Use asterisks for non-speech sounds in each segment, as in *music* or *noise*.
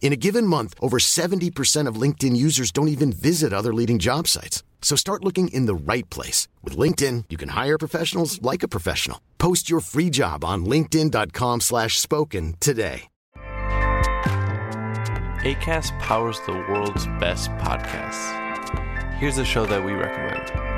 In a given month, over 70% of LinkedIn users don't even visit other leading job sites. So start looking in the right place. With LinkedIn, you can hire professionals like a professional. Post your free job on linkedin.com slash spoken today. ACAST powers the world's best podcasts. Here's a show that we recommend.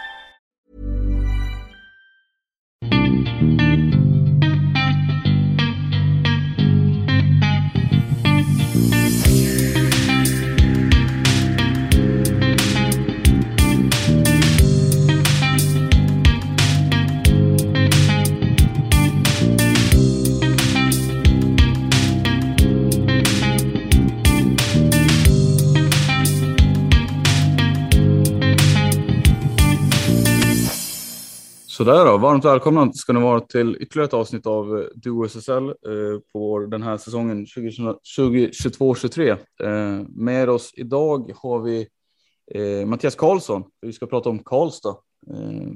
Sådär då, varmt välkomna ska ni vara till ytterligare ett avsnitt av eh, Duo SSL eh, på den här säsongen 2022-23. Eh, med oss idag har vi eh, Mattias Karlsson. Vi ska prata om Karlstad. Eh,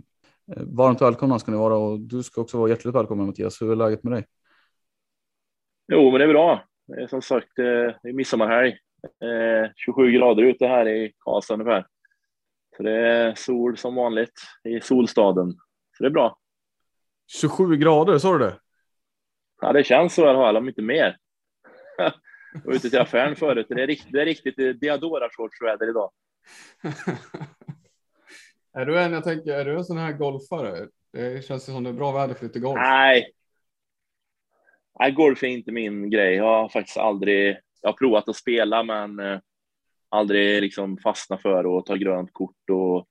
eh, varmt välkomna ska ni vara och du ska också vara hjärtligt välkommen Mattias. Hur är läget med dig? Jo, men det är bra. Det är som sagt, eh, det är midsommarhelg. Eh, 27 grader ute här i Karlstad ungefär. Så det är sol som vanligt i solstaden. Så det är bra. 27 grader, sa du det? Ja, det känns så i alla fall, om inte mer. *laughs* Jag var ute till affären förut. Det är riktigt, det är riktigt Diadora-shortsväder idag. *laughs* är du en, jag tänker, är du en sån här golfare? Det känns som det är bra väder för lite golf. Nej. Nej, golf är inte min grej. Jag har faktiskt aldrig, jag har provat att spela, men eh, aldrig liksom fastnat för att ta grönt kort och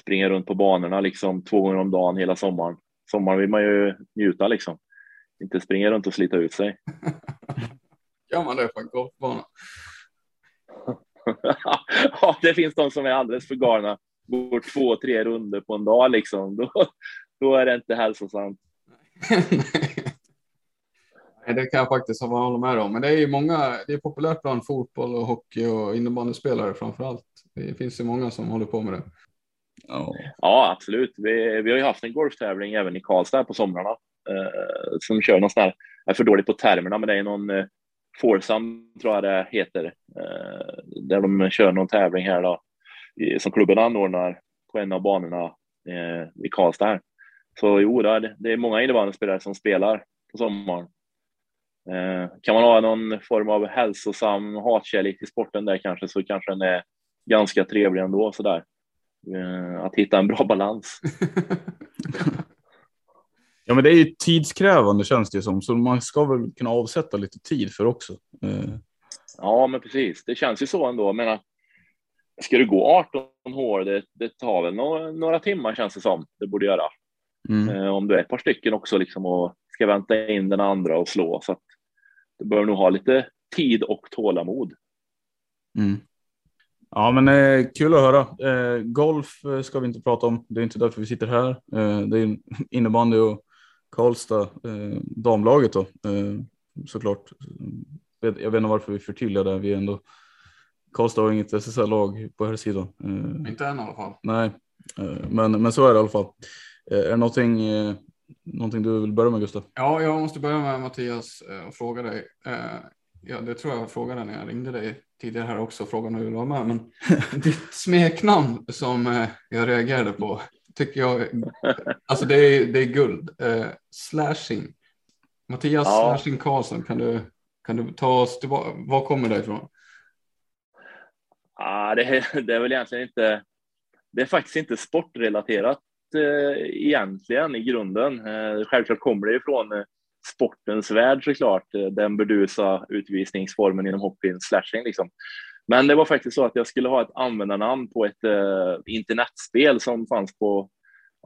springa runt på banorna liksom två gånger om dagen hela sommaren. Sommaren vill man ju njuta liksom. Inte springa runt och slita ut sig. *laughs* Gör man det på en golfbana? *laughs* ja, det finns de som är alldeles för galna. Går två, tre runder på en dag liksom. Då, då är det inte hälsosamt. *laughs* Nej, det kan jag faktiskt hålla med om. Men det är ju många. Det är populärt bland fotboll och hockey och innebandyspelare framför allt. Det finns ju många som håller på med det. Ja, ja absolut. Vi, vi har ju haft en golftävling även i Karlstad på somrarna eh, som kör någon sån här, jag är för dålig på termerna, men det är någon eh, Forsam tror jag det heter, eh, där de kör någon tävling här då, i, som klubben anordnar på en av banorna eh, i Karlstad här. Så jo, det, det är många innebandyspelare som spelar på sommaren. Eh, kan man ha någon form av hälsosam hatkärlek till sporten där kanske så kanske den är ganska trevlig ändå sådär. Eh, att hitta en bra balans. *laughs* ja, men det är ju tidskrävande känns det som, så man ska väl kunna avsätta lite tid för också. Eh. Ja, men precis. Det känns ju så ändå. Jag menar, ska du gå 18 hål, det, det tar väl några, några, timmar känns det som det borde göra. Mm. Eh, om du är ett par stycken också liksom och ska vänta in den andra och slå så att du bör nog ha lite tid och tålamod. Mm. Ja, men eh, kul att höra. Eh, golf eh, ska vi inte prata om. Det är inte därför vi sitter här. Eh, det är *laughs* innebandy och Karlstad, eh, damlaget då, eh, såklart. jag vet inte varför vi förtydligar det. Vi är ändå Karlstad har inget SSL-lag på här sidan. Inte än i alla fall. Nej, men, men så är det i alla fall. Är det någonting, någonting du vill börja med Gustav? Ja, jag måste börja med Mattias och fråga dig. Ja, det tror jag frågade när jag ringde dig tidigare här också. Frågan hur du var med, men *laughs* ditt smeknamn som jag reagerade på tycker jag. Alltså det är, det är guld. slashing. Mattias ja. Slashing Karlsson, kan du, kan du ta oss tillbaka? Var kommer det ifrån? Ah, det, är, *laughs* det är väl egentligen inte. Det är faktiskt inte sportrelaterat eh, egentligen i grunden. Eh, självklart kommer det ifrån eh, sportens värld såklart, den burdusa utvisningsformen inom hockeyn, slashing liksom. Men det var faktiskt så att jag skulle ha ett användarnamn på ett eh, internetspel som fanns på,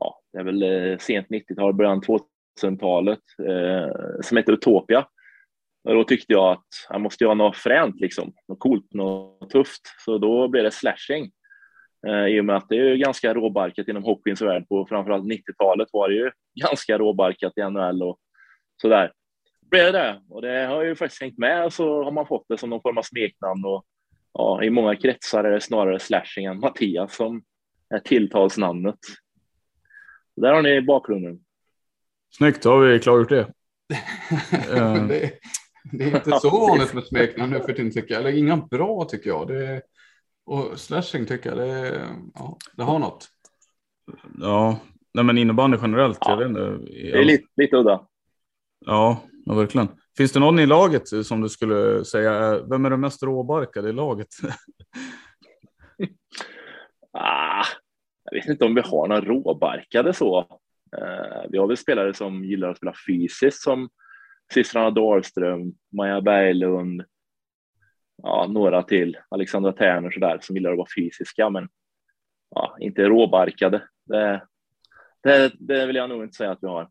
ja, det är väl eh, sent 90-tal, början 2000-talet, eh, som heter Utopia. Och då tyckte jag att jag måste göra något fränt, liksom. något coolt, något tufft. Så då blev det slashing. Eh, I och med att det är ganska råbarkat inom hockeyns värld. På framförallt 90-talet var det ju ganska råbarkat i NHL och sådär. Blev det och det har ju faktiskt hängt med så har man fått det som någon form av smeknamn och ja, i många kretsar är det snarare slashing än Mattias som är tilltalsnamnet. Där har ni bakgrunden. Snyggt, då har vi klargjort det. *laughs* det, det är inte så vanligt med smeknamn nu för tiden tycker jag. Eller inga bra tycker jag. Det, och slashing tycker jag det, ja, det har något. Ja, nej men innebandy generellt. Ja. Jag vet inte, det är lite, lite udda. Ja, ja, verkligen. Finns det någon i laget som du skulle säga, eh, vem är den mest råbarkade i laget? *laughs* ah, jag vet inte om vi har några råbarkade så. Eh, vi har väl spelare som gillar att spela fysiskt som systrarna Dahlström, Maja Berglund, ja, några till, Alexandra Tärner och sådär som gillar att vara fysiska, men ja, inte råbarkade. Det, det, det vill jag nog inte säga att vi har.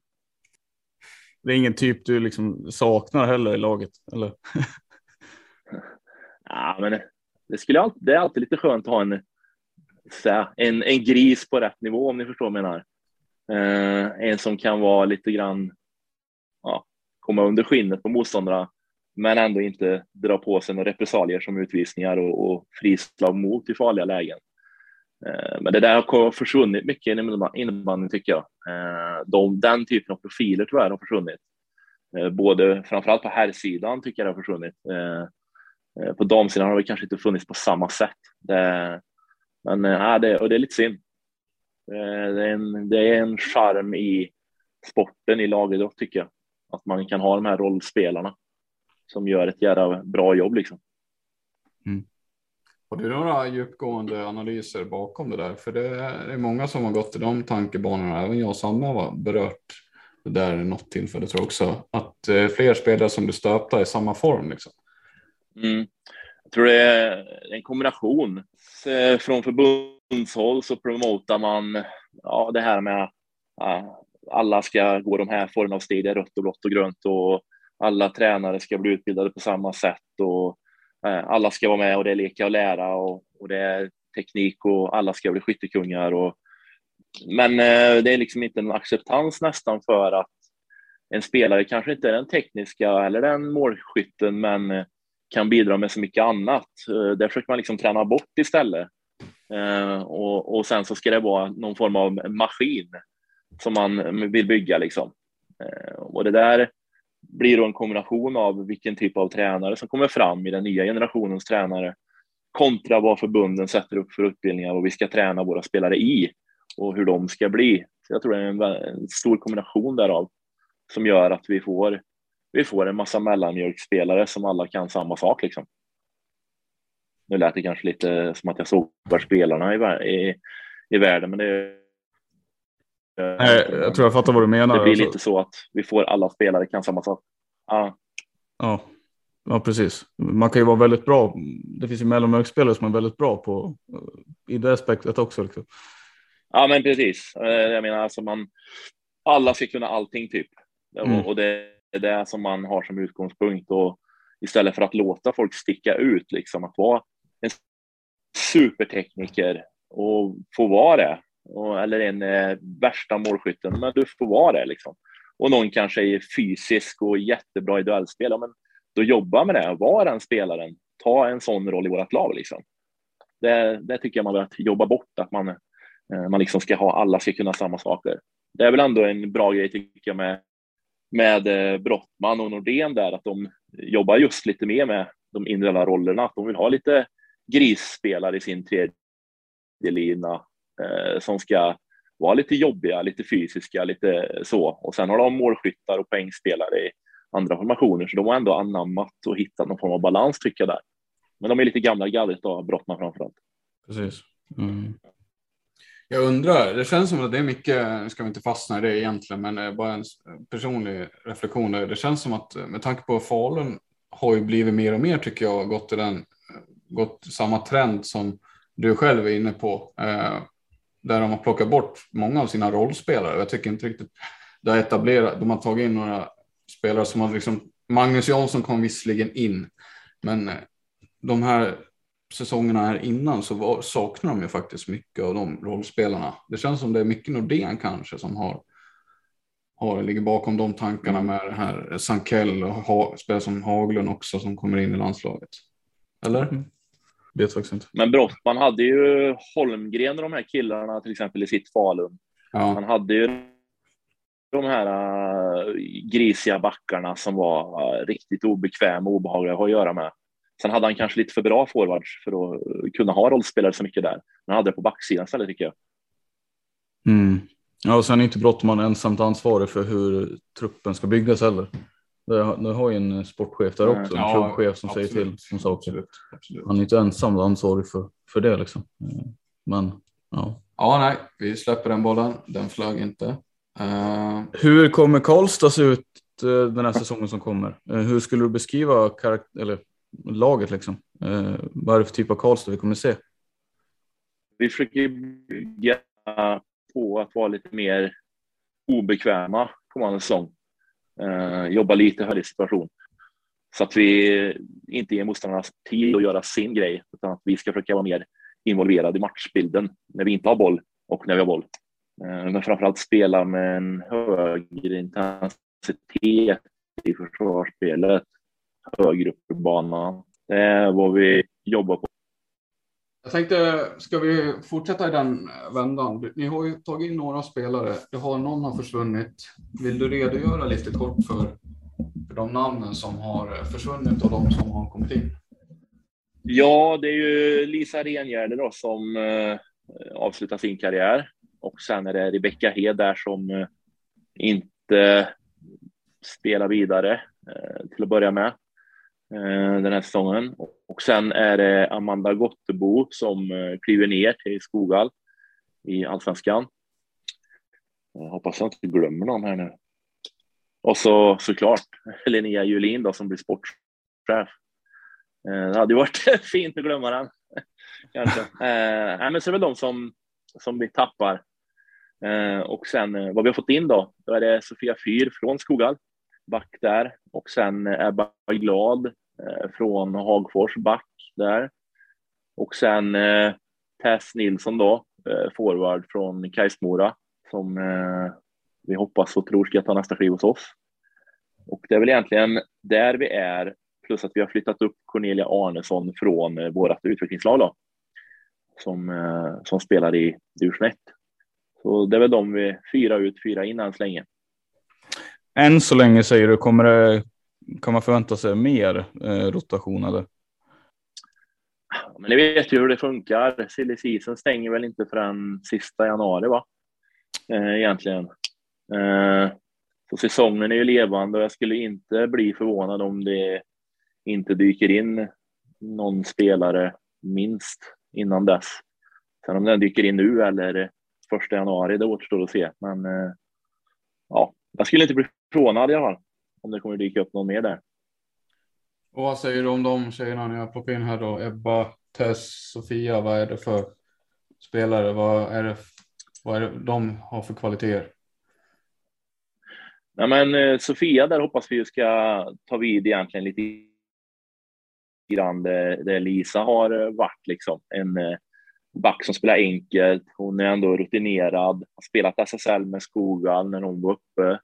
Det är ingen typ du liksom saknar heller i laget, eller? ja, men det, skulle alltid, det är alltid lite skönt att ha en, en, en gris på rätt nivå om ni förstår vad jag menar. Uh, en som kan vara lite grann ja, komma under skinnet på motståndarna, men ändå inte dra på sig några repressalier som utvisningar och, och frislag mot i farliga lägen. Eh, men det där har försvunnit mycket inom innebandyn tycker jag. Eh, de, den typen av profiler tyvärr har försvunnit. Eh, både framförallt på herrsidan tycker jag det har försvunnit. På damsidan har det kanske inte funnits på samma sätt. Det, men ja, det, och det är lite synd. Det är en, det är en charm i sporten, i lagidrott tycker jag. Att man kan ha de här rollspelarna som gör ett jävla bra jobb liksom. Har du några djupgående analyser bakom det där? För det är många som har gått i de tankebanorna. Även jag och Sanna har berört det där något tillfälle tror jag också. Att eh, fler spelare som blir stöpta i samma form. Liksom. Mm. Jag tror det är en kombination. Eh, från förbundshåll så promotar man ja, det här med ja, alla ska gå de här formerna av steg, rött och blått och grönt och alla tränare ska bli utbildade på samma sätt och Eh, alla ska vara med och det är leka och lära och, och det är teknik och alla ska bli skyttekungar. Och, men eh, det är liksom inte en acceptans nästan för att en spelare kanske inte är den tekniska eller den målskytten, men eh, kan bidra med så mycket annat. Det försöker man liksom träna bort istället. Och, och sen så ska det vara någon form av maskin som man vill bygga liksom. Och det där blir då en kombination av vilken typ av tränare som kommer fram i den nya generationens tränare kontra vad förbunden sätter upp för utbildningar och vi ska träna våra spelare i och hur de ska bli. Så jag tror det är en, en stor kombination därav som gör att vi får, vi får en massa mellanmjölkspelare som alla kan samma sak. Liksom. Nu lät det kanske lite som att jag såg spelarna i, i, i världen, men det är Nej, jag tror jag fattar vad du menar. Det blir alltså. lite så att vi får alla spelare kan samma sak. Ja. ja. Ja, precis. Man kan ju vara väldigt bra. Det finns ju mellanmjölksspelare som är väldigt bra på i det aspektet också. Liksom. Ja, men precis. Eh, jag menar alltså man. Alla ska kunna allting typ mm. och det är det som man har som utgångspunkt och istället för att låta folk sticka ut liksom att vara en supertekniker och få vara det och, eller en eh, värsta målskytten, men du får vara det liksom. Och någon kanske är fysisk och jättebra i duellspel, ja, men då jobba med det, var den spelaren, ta en sån roll i vårt lag. Liksom. Det, det tycker jag man bör jobba bort, att man, eh, man liksom ska ha, alla ska kunna samma saker. Det är väl ändå en bra grej tycker jag med, med eh, Brottman och Nordén där, att de jobbar just lite mer med de individuella rollerna, att de vill ha lite grisspelare i sin tredje lina eh, som ska vara lite jobbiga, lite fysiska, lite så. Och sen har de målskyttar och poängspelare i andra formationer, så de har ändå anammat och hittat någon form av balans tycker jag där. Men de är lite gamla gallret då, Brottman framförallt. Precis. Mm. Jag undrar, det känns som att det är mycket, ska vi inte fastna i det egentligen, men bara en personlig reflektion. Det känns som att med tanke på Falun har ju blivit mer och mer tycker jag, gått i den, gått samma trend som du själv är inne på. Där de har plockat bort många av sina rollspelare. Jag tycker inte riktigt det har etablerat. De har tagit in några spelare som har liksom Magnus Jansson kom visserligen in, men eh, de här säsongerna här innan så var, saknar de ju faktiskt mycket av de rollspelarna. Det känns som det är mycket Nordén kanske som har, har ligger bakom de tankarna med det här Sankell och ha, spelare som Haglund också som kommer in i landslaget. Eller? Vet faktiskt inte. Men Brottman hade ju Holmgren och de här killarna till exempel i sitt Falun. Ja. Han hade ju de här uh, grisiga backarna som var uh, riktigt obekväma och obehagliga att ha att göra med. Sen hade han kanske lite för bra forwards för att kunna ha rollspelare så mycket där. Men han hade det på backsidan istället tycker jag. Mm. Ja, och sen är inte Brottman ensamt ansvarig för hur truppen ska byggas heller. Nu har ju en sportchef där också, en ja, klubbchef som absolut. säger till som saker. Absolut, absolut. Han är inte ensam ansvarig för, för det liksom. Men ja. Ja, nej, vi släpper den bollen. Den flög inte. Uh... Hur kommer Karlstad se ut uh, den här säsongen som kommer? Uh, hur skulle du beskriva eller, laget liksom? Vad är det för typ av Karlstad vi kommer se? Vi försöker bygga på att vara lite mer obekväma kommande säsong eh, Eh, jobba lite högre situation. Så att vi inte ger motståndarna tid att göra sin grej, utan att vi ska försöka vara mer involverade i matchbilden när vi inte har boll och när vi har boll. Eh, men framförallt spela med en högre intensitet i försvarsspelet, högre upp i banan. Det är vad vi jobbar på. Jag tänkte, ska vi fortsätta i den vändan? Ni har ju tagit in några spelare. Jag har, någon har försvunnit. Vill du redogöra lite kort för, för de namnen som har försvunnit och de som har kommit in? Ja, det är ju Lisa Rengärde då som eh, avslutar sin karriär och sen är det Rebecka Hed där som eh, inte spelar vidare eh, till att börja med. Eh, den här säsongen. Och sen är det Amanda Gottebo som eh, kliver ner till Skogal i allsvenskan. Jag hoppas jag inte glömmer någon här nu. Och så såklart *laughs* Linnea Julin då som blir sportchef. Eh, det hade ju varit *laughs* fint att glömma den. *laughs* Kanske. Eh, men så är det väl de som, som vi tappar. och sen vad vi har fått in då, då är det Sofia Fyr från Skogal, back där. Och sen Ebba Glad Eh, från Hagfors back där. Och sen eh, Tess Nilsson då, eh, forward från Kajsmora som eh, vi hoppas och tror ska ta nästa kliv hos oss. Och det är väl egentligen där vi är, plus att vi har flyttat upp Cornelia Arnesson från eh, vårt utvecklingslag då, som, eh, som spelar i division 1. Så det är väl de vi fyra ut, fyra in än så länge. Än så länge säger du, kommer det kan man förvänta sig mer eh, rotation eller? Men ni vet ju hur det funkar. Silly season stänger väl inte förrän sista januari, va? Eh, egentligen. Eh, så säsongen är ju levande och jag skulle inte bli förvånad om det inte dyker in någon spelare minst innan dess. Sen om den dyker in nu eller första januari, det återstår att se. Men eh, ja, jag skulle inte bli förvånad i alla fall om det kommer dyka upp någon mer där. Och vad säger du om de tjejerna ni har plockat in här då? Ebba, Tess, Sofia, vad är det för spelare? Vad är det, vad är det de har för kvaliteter? Nej, men eh, Sofia, där hoppas vi ska ta vid egentligen lite grann det Lisa har eh, varit liksom. En eh, back som spelar enkelt. Hon är ändå rutinerad, har spelat SSL med Skogal när hon var uppe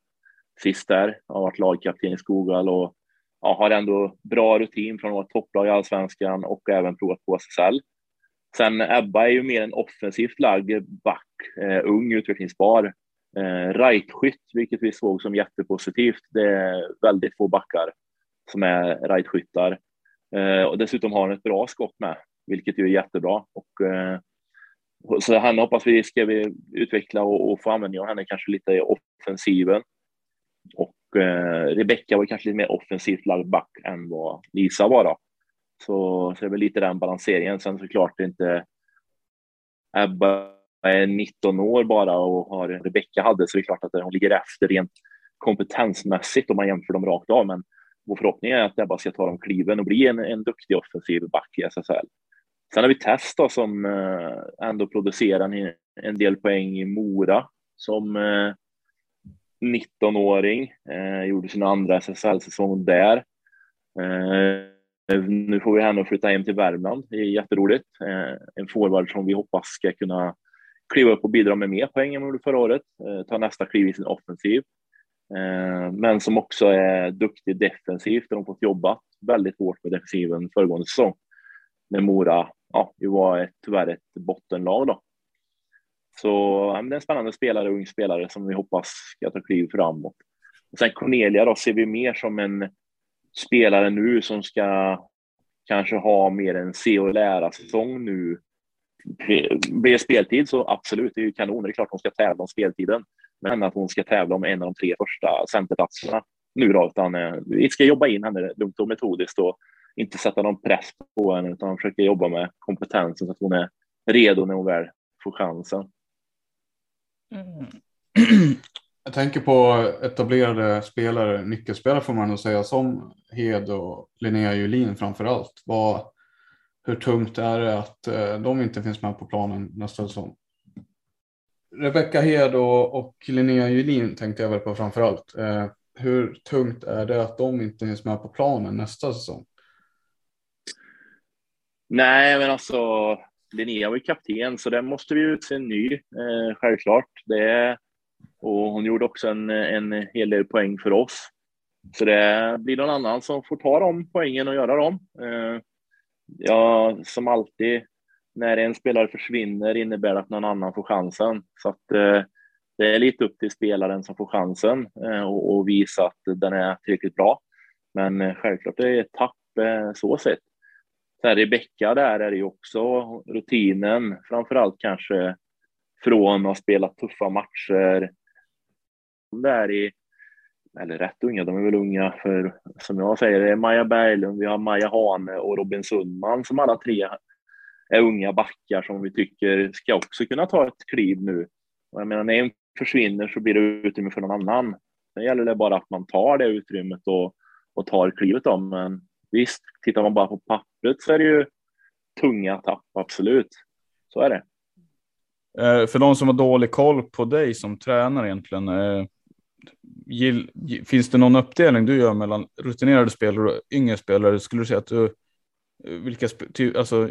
sist där, har varit lagkapten i Skogal och ja, har ändå bra rutin från att vara topplag i allsvenskan och även provat på SSL. Sen Ebba är ju mer en offensivt lagd back, eh, ung, utvecklingsbar. Eh, rightskytt, vilket vi såg som jättepositivt. Det är väldigt få backar som är rightskyttar. Eh, och dessutom har han ett bra skott med, vilket ju är jättebra. Och, eh, så henne hoppas vi ska vi utveckla och, och få användning av henne kanske lite i offensiven. Och eh, Rebecka var kanske lite mer offensivt lagd back än vad Lisa var. Då. Så, så det är väl lite den balanseringen. Sen såklart det inte Ebba är 19 år bara och har Rebecka hade så det är klart att hon ligger efter rent kompetensmässigt om man jämför dem rakt av. Men vår förhoppning är att Ebba ska ta de kliven och bli en, en duktig offensiv back i SSL. Sen har vi Tess då, som eh, ändå producerar en, en del poäng i Mora som eh, 19-åring. Eh, gjorde sin andra SSL-säsong där. Eh, nu får vi henne att flytta hem till Värmland. Det är jätteroligt. Eh, en forward som vi hoppas ska kunna kliva upp och bidra med mer poäng än vad förra året. Eh, ta nästa kliv i sin offensiv. Eh, men som också är duktig defensivt. De har fått jobba väldigt hårt med defensiven föregående säsong. När Mora ja, det var ett, tyvärr ett bottenlag då. Så ja, det är en spännande spelare, ung spelare som vi hoppas ska ta kliv framåt. Och sen Cornelia då ser vi mer som en spelare nu som ska kanske ha mer en se och lära säsong nu. Blir det speltid så absolut, det är ju kanon. Det är klart hon ska tävla om speltiden. Men att hon ska tävla om en av de tre första centerplatserna nu då, utan eh, vi ska jobba in henne lugnt och metodiskt och inte sätta någon press på henne utan försöka jobba med kompetensen så att hon är redo när hon väl får chansen. Mm. Jag tänker på etablerade spelare, nyckelspelare får man nog säga som Hed och Linnea Julin framför allt. Vad, hur tungt är det att eh, de inte finns med på planen nästa säsong? Rebecka Hed och, och Linnea Julin tänkte jag väl på framför allt. Eh, hur tungt är det att de inte finns med på planen nästa säsong? Nej, men alltså Linnea var ju kapten så den måste vi utse en ny, eh, självklart. Det, och hon gjorde också en, en hel del poäng för oss. Så det blir någon annan som får ta de poängen och göra dem. Eh, ja, som alltid, när en spelare försvinner innebär det att någon annan får chansen. Så att eh, det är lite upp till spelaren som får chansen eh, och, och, visa att den är tillräckligt bra. Men eh, självklart det är ett tapp eh, så sett. Sen Rebecka där är det ju också rutinen, framför allt kanske från att ha spelat tuffa matcher. Där i, eller rätt unga, de är väl unga för, som jag säger, det är Maja Berglund, vi har Maja Hane och Robin Sundman som alla tre är unga backar som vi tycker ska också kunna ta ett kliv nu. Och jag menar, när en försvinner så blir det utrymme för någon annan. Sen gäller det bara att man tar det utrymmet och, och tar klivet om. Men Visst, tittar man bara på pappret så är det ju tunga tapp, absolut. Så är det. Eh, för de som har dålig koll på dig som tränare egentligen. Eh, finns det någon uppdelning du gör mellan rutinerade spelare och yngre spelare? Skulle du säga att du, eh, vilka, alltså,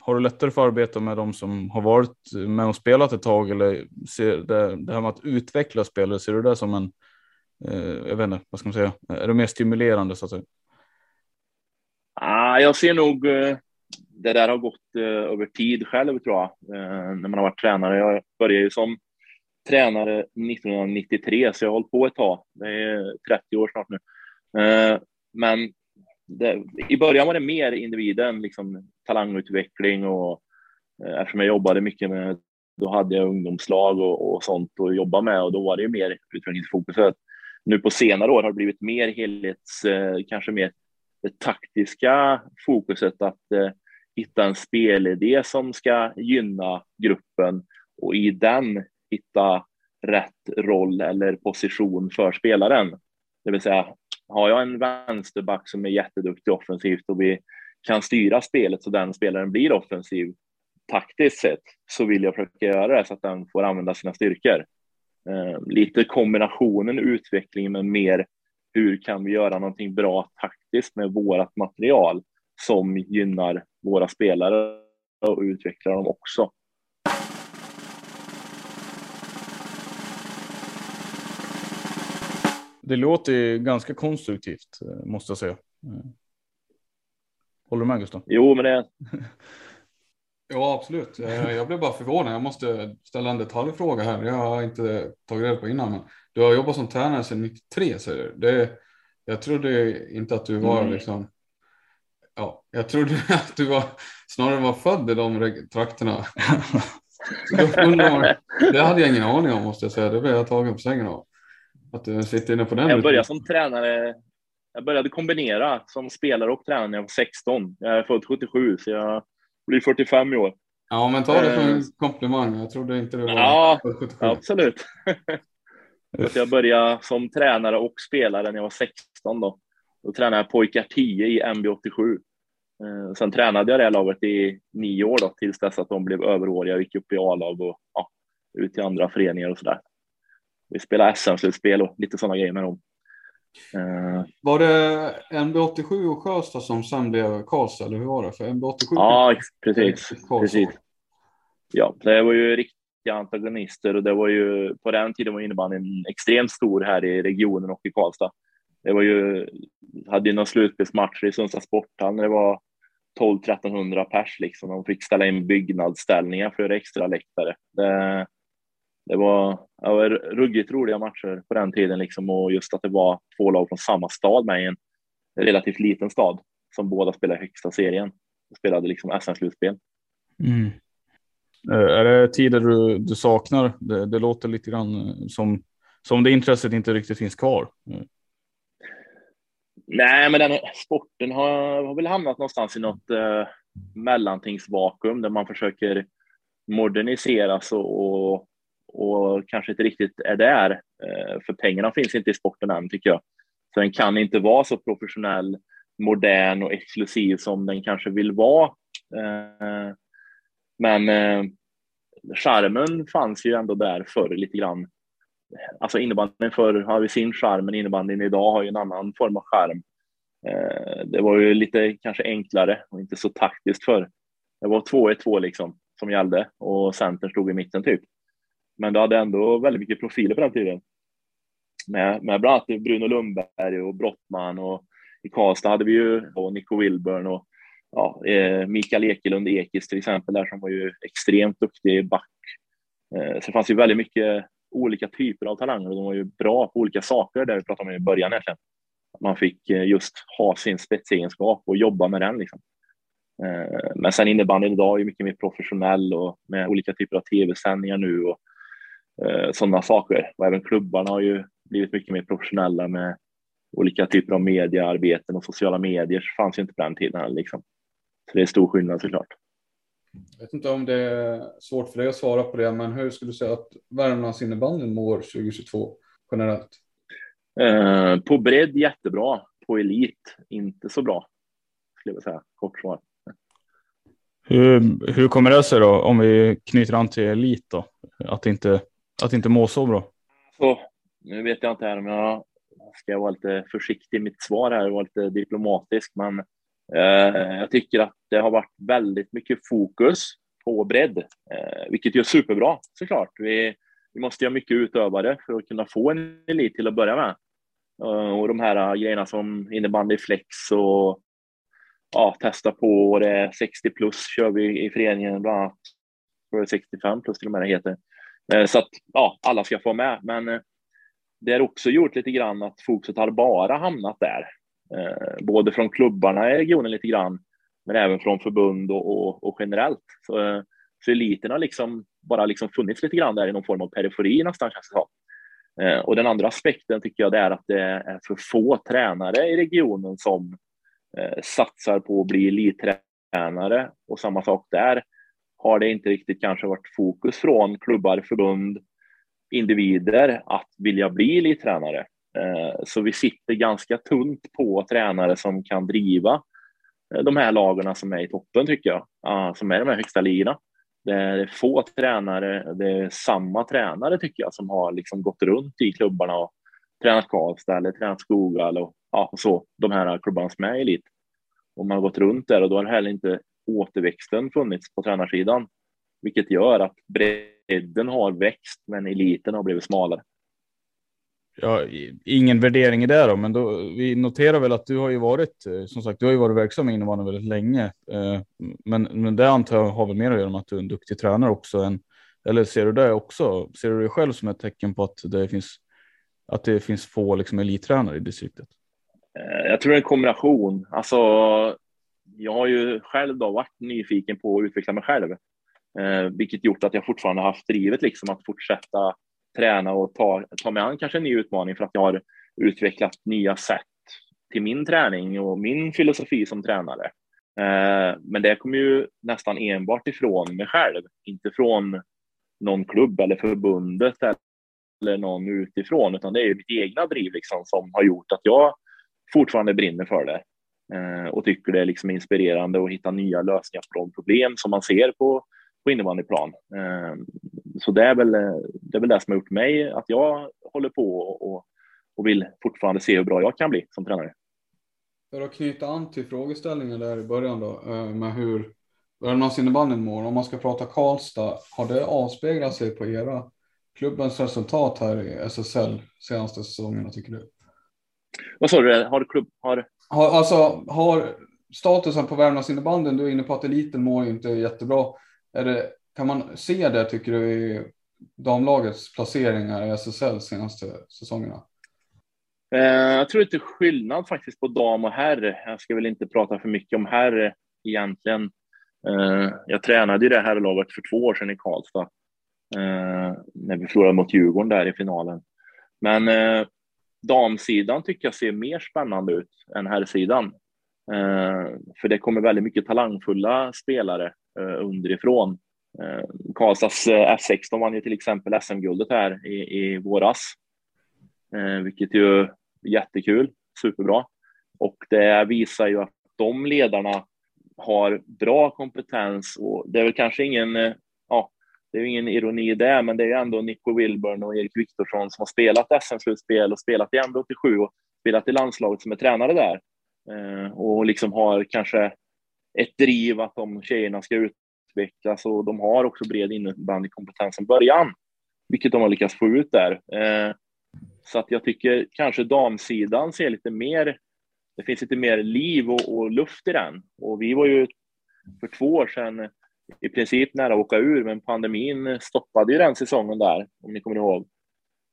har du lättare för att arbeta med de som har varit med och spelat ett tag eller ser det, det här med att utveckla spelare, ser du det som en, jag vet inte, vad ska man säga, är det mer stimulerande så att säga? Ah, jag ser nog eh, det där har gått eh, över tid själv tror jag, eh, när man har varit tränare. Jag började ju som tränare 1993, så jag har hållit på ett tag. Det är 30 år snart nu. Eh, men det, i början var det mer individen, liksom talangutveckling och eh, eftersom jag jobbade mycket med, då hade jag ungdomslag och, och sånt att jobba med och då var det ju mer utvecklingsfokuset. Nu på senare år har det blivit mer helhets, eh, kanske mer det taktiska fokuset att eh, hitta en spelidé som ska gynna gruppen och i den hitta rätt roll eller position för spelaren. Det vill säga, har jag en vänsterback som är jätteduktig offensivt och vi kan styra spelet så den spelaren blir offensiv taktiskt sett så vill jag försöka göra det så att den får använda sina styrkor. Eh, lite kombinationen utveckling men mer hur kan vi göra någonting bra taktiskt med vårt material som gynnar våra spelare och utvecklar dem också. det låter ganska konstruktivt måste jag säga. Håller du med Gustav? Jo, men det. *laughs* ja, absolut. Jag blev bara förvånad. Jag måste ställa en detaljfråga här. Jag har inte tagit reda på innan, men du har jobbat som tränare sedan 93 säger du. Det, jag trodde inte att du var mm. liksom. Ja, jag trodde *laughs* att du var snarare var född i de trakterna. *laughs* det hade jag ingen aning om måste jag säga. Det blev jag tagen på sängen av. Att du sitter inne på den. Jag började som tränare. Jag började kombinera som spelare och tränare när jag var 16. Jag är född 77 så jag blir 45 i år. Ja, men ta det som en eh, komplimang. Jag trodde inte det var ja, 77. Absolut. *laughs* att jag började som tränare och spelare när jag var 16 då. Då tränade jag pojkar 10 i MB87. Eh, sen tränade jag det laget i nio år då, tills dess att de blev överåriga och gick upp i A-lag och ja, ut i andra föreningar och sådär. Vi spelade SM-slutspel och lite sådana grejer med dem. Uh, var det MB87 och Sjöstad som sen blev Karlstad, eller hur var det? För MB87? Ja, precis. precis. Ja, det var ju riktiga antagonister och det var ju på den tiden var innebandyn extremt stor här i regionen och i Karlstad. Det var ju, hade ju någon slutspelsmatch i Sundsvalls sporthall när det var 12-1300 pers liksom. De fick ställa in byggnadsställningar för extra läktare. Det, det var, det var ruggigt roliga matcher på den tiden liksom och just att det var två lag från samma stad med i en relativt liten stad som båda spelade högsta serien och spelade liksom SM-slutspel. Mm. Eh, är det tider du, du saknar? Det, det, låter lite grann som, som det intresset inte riktigt finns kvar. Mm. Nej, men den sporten har, har väl hamnat någonstans i något eh, mellantingsvakuum där man försöker moderniseras och, och, och, kanske inte riktigt är där. Eh, för pengarna finns inte i sporten än, tycker jag. Så den kan inte vara så professionell, modern och exklusiv som den kanske vill vara. Eh, men eh, charmen fanns ju ändå där förr lite grann alltså innebandyn förr har ju sin charm, men innebandyn idag har ju en annan form av charm. Det var ju lite kanske enklare och inte så taktiskt förr. Det var 2-1-2 liksom som gällde och centern stod i mitten typ. Men det hade ändå väldigt mycket profiler på den tiden. Med, med bland annat Bruno Lundberg och Brottman och i Karlstad hade vi ju och Nico Wilburn och ja, eh, Mikael Ekelund Ekis till exempel där som var ju extremt duktig back. Eh, så det fanns ju väldigt mycket olika typer av talanger och de var ju bra på olika saker där vi pratade om i början egentligen. Man fick eh, just ha sin spetsegenskap och jobba med den. Liksom. Eh, men sen innebandyn idag är mycket mer professionell och med olika typer av tv-sändningar nu och sådana saker. Och även klubbarna har ju blivit mycket mer professionella med olika typer av mediearbeten och sociala medier fanns ju inte på den tiden. Liksom. Så det är stor skillnad såklart. Jag vet inte om det är svårt för dig att svara på det, men hur skulle du säga att Värmlands innebandy mår 2022 generellt? Eh, på bredd jättebra, på elit inte så bra. Skulle jag säga, kort svar. Hur, hur kommer det sig då om vi knyter an till elit då? Att inte, att inte må så bra? Så, nu vet jag inte här om jag ska vara lite försiktig i mitt svar här och vara lite diplomatisk, men Eh, jag tycker att det har varit väldigt mycket fokus på bredd, eh, vilket är superbra såklart. Vi, vi måste ha mycket utövare för att kunna få en elit till att börja med. Eh, och de här grejerna som innebandy flex och ja, testa på och det är 60 plus kör vi i föreningen bland annat. 65 plus till och med det heter. Eh, så att ja, alla ska få med. Men eh, det har också gjort lite grann att fokuset har bara hamnat där. Eh, både från klubbarna i regionen lite grann, men även från förbund och, och, och generellt. Så, så eliten har liksom bara liksom funnits lite grann där i någon form av periferi nästan känns det som. Och den andra aspekten tycker jag det är att det är för få tränare i regionen som satsar på att bli elittränare och samma sak där har det inte riktigt kanske varit fokus från klubbar, förbund, individer att vilja bli elittränare. Eh, så vi sitter ganska tunt på tränare som kan driva eh, de här lagarna som är i toppen tycker jag, som är de här högsta ligorna. Det är få tränare, det är samma tränare tycker jag som har liksom gått runt i klubbarna och tränat Karlstad eller tränat Skoghall och ja, så, de här klubbarna som är i elit. Och man har gått runt där och då har heller inte återväxten funnits på tränarsidan, vilket gör att bredden har växt men eliten har blivit smalare. ja, ingen värdering i det då, men då, vi noterar väl att du har ju varit, eh, som sagt, du har ju varit verksam i innebandyn väldigt länge. Eh, men, men det antar jag har väl mer att göra med att du är en duktig tränare också. Än, eller ser du det också? Ser du det själv som ett tecken på att det finns, att det finns få liksom, elittränare i distriktet? Eh, jag tror det är en kombination. Alltså, jag har ju själv då varit nyfiken på att utveckla mig själv, eh, vilket gjort att jag fortfarande haft drivet liksom att fortsätta träna och ta, ta mig an kanske en ny utmaning för att jag har utvecklat nya sätt till min träning och min filosofi som tränare. Eh, men det kommer ju nästan enbart ifrån mig själv, inte från någon klubb eller förbundet eller någon utifrån, utan det är ju mitt egna driv liksom som har gjort att jag fortfarande brinner för det och tycker det är liksom inspirerande att hitta nya lösningar på de problem som man ser på, på innebandyplan. Eh, så det är, väl, det är väl det som har gjort mig att jag håller på och, och vill fortfarande se hur bra jag kan bli som tränare. För att knyta an till frågeställningen där i början då eh, med hur Värmlands innebandyn mår. Om man ska prata Karlstad, har det avspeglat sig på era klubbens resultat här i SSL senaste säsongerna tycker du? Vad sa du? Har klubb har har alltså har statusen på Värmlands innebandyn, du är inne på att eliten mår inte jättebra. Är det kan man se det tycker du i damlagets placeringar i SSL senaste säsongerna? Eh, jag tror inte skillnad faktiskt på dam och herr. Jag ska väl inte prata för mycket om herr egentligen. Eh, jag tränade ju det här laget för två år sedan i Karlstad eh, när vi förlorade mot Djurgården där i finalen. Men damsidan tycker jag ser mer spännande ut än herrsidan. Eh, för det kommer väldigt mycket talangfulla spelare eh, underifrån Eh, Karlstads eh, F16 vann ju till exempel SM-guldet här i, i våras, eh, vilket ju är jättekul, superbra. Och det visar ju att de ledarna har bra kompetens och det är väl kanske ingen, det är ju ingen ironi i det, men det är ju ändå Nico Wilburn och Erik Viktorsson som har spelat SM-slutspel och spelat i M87 och spelat i landslaget som är tränare där eh, och liksom har kanske ett driv att de tjejerna ska utvecklas och de har också bred innebandykompetens från början, vilket de har lyckats få ut där. Eh, så att jag tycker kanske damsidan ser lite mer, det finns lite mer liv och, och luft i den. Och vi var ju för två år sedan i princip nära att åka ur, men pandemin stoppade ju den säsongen där, om ni kommer ihåg.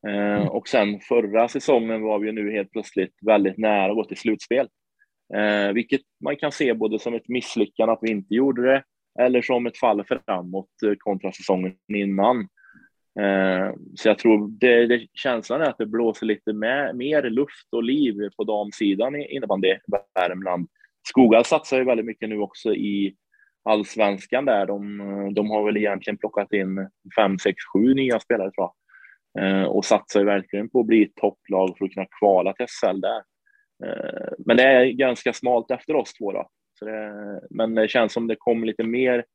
Eh, och sen förra säsongen var vi nu helt plötsligt väldigt nära att gå till slutspel. Eh, vilket man kan se både som ett misslyckande att vi inte gjorde det, eller som ett fall framåt eh, kontra säsongen innan. Eh, så jag tror det, det, känslan är att det blåser lite med, mer luft och liv på damsidan i innebandy Värmland. Skogal satsar ju väldigt mycket nu också i allsvenskan där. De, de har väl egentligen plockat in fem, sex, sju nya spelare tror jag. Eh, och satsar verkligen på att bli ett topplag för att kunna kvala till SL där. Men det är ganska smalt efter oss två då. Det, men det känns som det kommer lite mer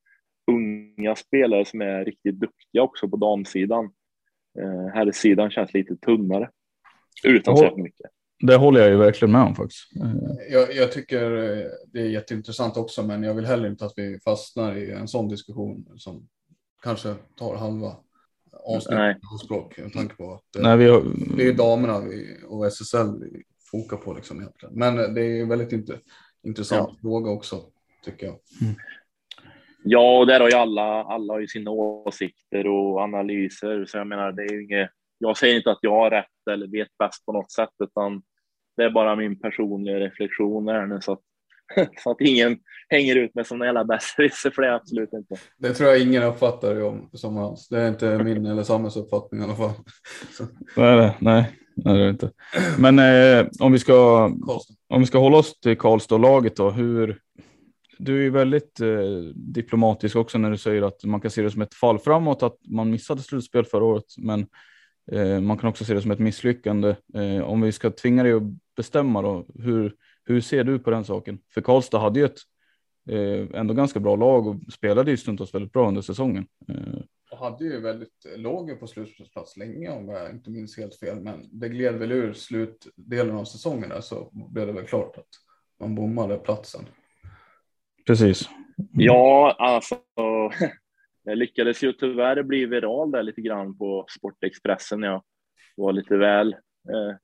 unga spelare som är riktigt duktiga också på damsidan. Eh, herrsidan känns lite tunnare. Utan så mycket. Det håller jag ju verkligen med om faktiskt. Eh, jag, jag, tycker eh, det är jätteintressant också, men jag vill heller inte att vi fastnar i en sån diskussion som kanske tar halva avsnittet språk med tanke på att Nej, vi har... det är damerna vi, och SSL vi fokar på liksom egentligen. Men det är väldigt inte intressant ja. fråga också, tycker jag. Mm. Ja, och där har ju alla, alla har ju sina åsikter och analyser, så jag menar, det är ju inget, jag säger inte att jag har rätt eller vet bäst på något sätt, utan det är bara min personliga reflektion här nu, så att, *laughs* så att ingen hänger ut som en jävla besserwisser, för det är absolut inte. Det tror jag ingen uppfattar om, som hans. Det är inte min *laughs* eller Samuels uppfattning i alla fall. Så. Nej, nej. Nej, det är inte. Men eh, om, vi ska, om vi ska hålla oss till Karlstad-laget då, hur, du är väldigt eh, diplomatisk också när du säger att man kan se det som ett fall framåt, att man missade slutspel förra året, men man kan också se det som ett misslyckande. Eh, om vi ska tvinga dig att bestämma då, hur, hur ser du på den saken? För Karlstad hade ju ett eh, ändå ganska bra lag och spelade ju stundtals väldigt bra under säsongen. Eh, och hade ju väldigt låg på slutspelsplats länge om jag inte minns helt fel. Men det gled väl ur slutdelen av säsongen där så blev det väl klart att man bommade platsen. Precis. Ja, alltså. *laughs* Jag lyckades ju tyvärr bli viral där lite grann på Sportexpressen. Jag var lite väl Eh,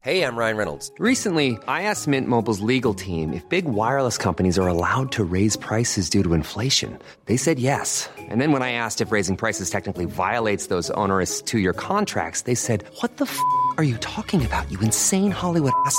Hey, I'm Ryan Reynolds. Recently, I asked Mint Mobile's legal team if big wireless companies are allowed to raise prices due to inflation. They said yes. And then when I asked if raising prices technically violates those onerous two year contracts, they said, What the f are you talking about, you insane Hollywood ass?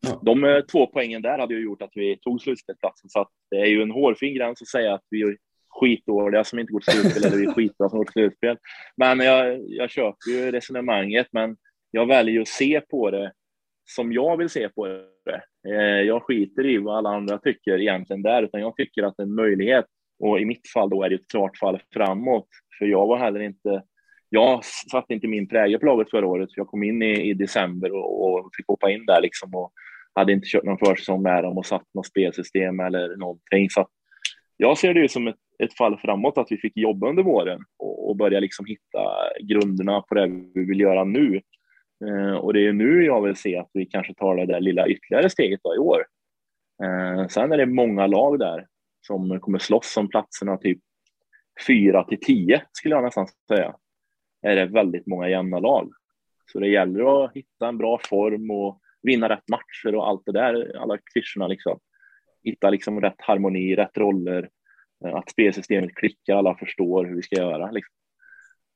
Ja. De eh, två poängen där hade ju gjort att vi tog slutspelsplatsen, så att det är ju en hårfin gräns att säga att vi är skitdåliga som inte går till slutspel eller vi är skitbra som går till slutspel. Men jag, jag köper ju resonemanget, men jag väljer ju att se på det som jag vill se på det. Eh, jag skiter i vad alla andra tycker egentligen där, utan jag tycker att det är en möjlighet. Och i mitt fall då är det ett klart fall framåt, för jag var heller inte jag satte inte min prägel på laget förra året. Jag kom in i, i december och, och fick hoppa in där liksom och hade inte kört någon försäsong med dem och satt något spelsystem eller någonting. Så att jag ser det ju som ett, ett fall framåt att vi fick jobba under våren och, och börja liksom hitta grunderna på det vi vill göra nu. Eh, och det är nu jag vill se att vi kanske tar det där lilla ytterligare steget då i år. Eh, sen är det många lag där som kommer slåss om platserna typ 4 till 10 skulle jag nästan säga är det väldigt många jämna lag. Så det gäller att hitta en bra form och vinna rätt matcher och allt det där, alla klyschorna liksom. Hitta liksom rätt harmoni, rätt roller, eh, att spelsystemet klickar, alla förstår hur vi ska göra. Liksom.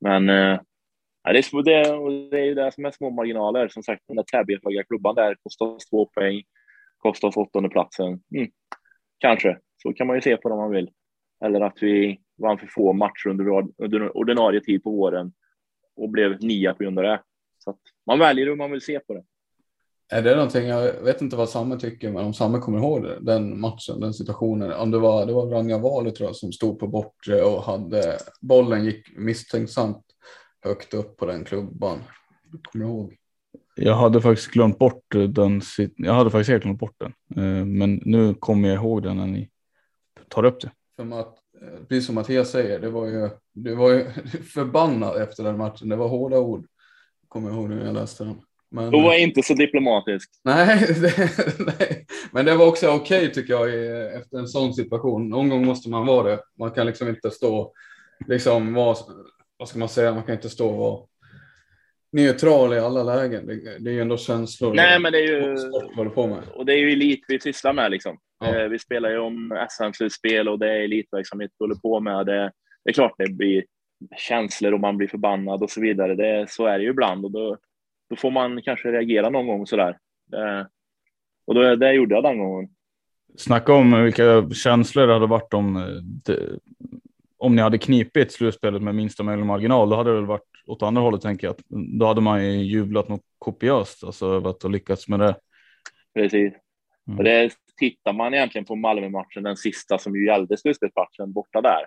Men eh, det, är, det, det är ju det som är små marginaler. Som sagt, den där Täby-klubban där kostar oss två poäng, kostar oss åttonde platsen. Mm. Kanske, så kan man ju se på det om man vill. Eller att vi vann för få matcher under, under ordinarie tid på våren och blev nia på grund av det. Så att man väljer hur man vill se på det. Är det någonting, jag vet inte vad Samme tycker, men om Samme kommer ihåg det, den matchen, den situationen. Om det var, det var Ranga Vali tror jag som stod på bortre och hade bollen gick misstänksamt högt upp på den klubban. Kommer du ihåg? Jag hade faktiskt glömt bort den. Jag hade faktiskt helt glömt bort den, Eh, men nu kommer jag ihåg den när ni tar upp det. För att, eh, precis som Mattias säger, det var ju, det var ju *laughs* förbannad efter den matchen. Det var hårda ord. Kommer jag ihåg när jag läste den. Men, Då var jag inte så diplomatisk. nej, *laughs* det, nej, men det var också okej tycker jag efter en sån situation. Någon gång måste man vara det. Man kan liksom inte stå, liksom vara, vad ska man säga, man kan inte stå och vara neutral i alla lägen. Det, det är ju ändå känslor. Nej, men det är ju... Sport på med. Och det är ju elit vi sysslar med liksom. Ja. Eh, Vi spelar ju om SM-slutspel och det är elitverksamhet vi håller på med. Det, det är klart det blir känslor och man blir förbannad och så vidare. Det, så är det ju ibland och då, då får man kanske reagera någon gång sådär. Det, och då, det gjorde jag den gången. Snacka om vilka känslor det hade varit om, eh, det, om ni hade knipit slutspelet med minsta möjliga marginal. Då hade det väl varit åt andra hållet tänker jag. Då hade man ju jublat något kopiöst, alltså över att ha lyckats med det. Precis. Mm. Och det tittar man egentligen på Malmö-matchen, den sista som ju gällde slutspelsmatchen borta där,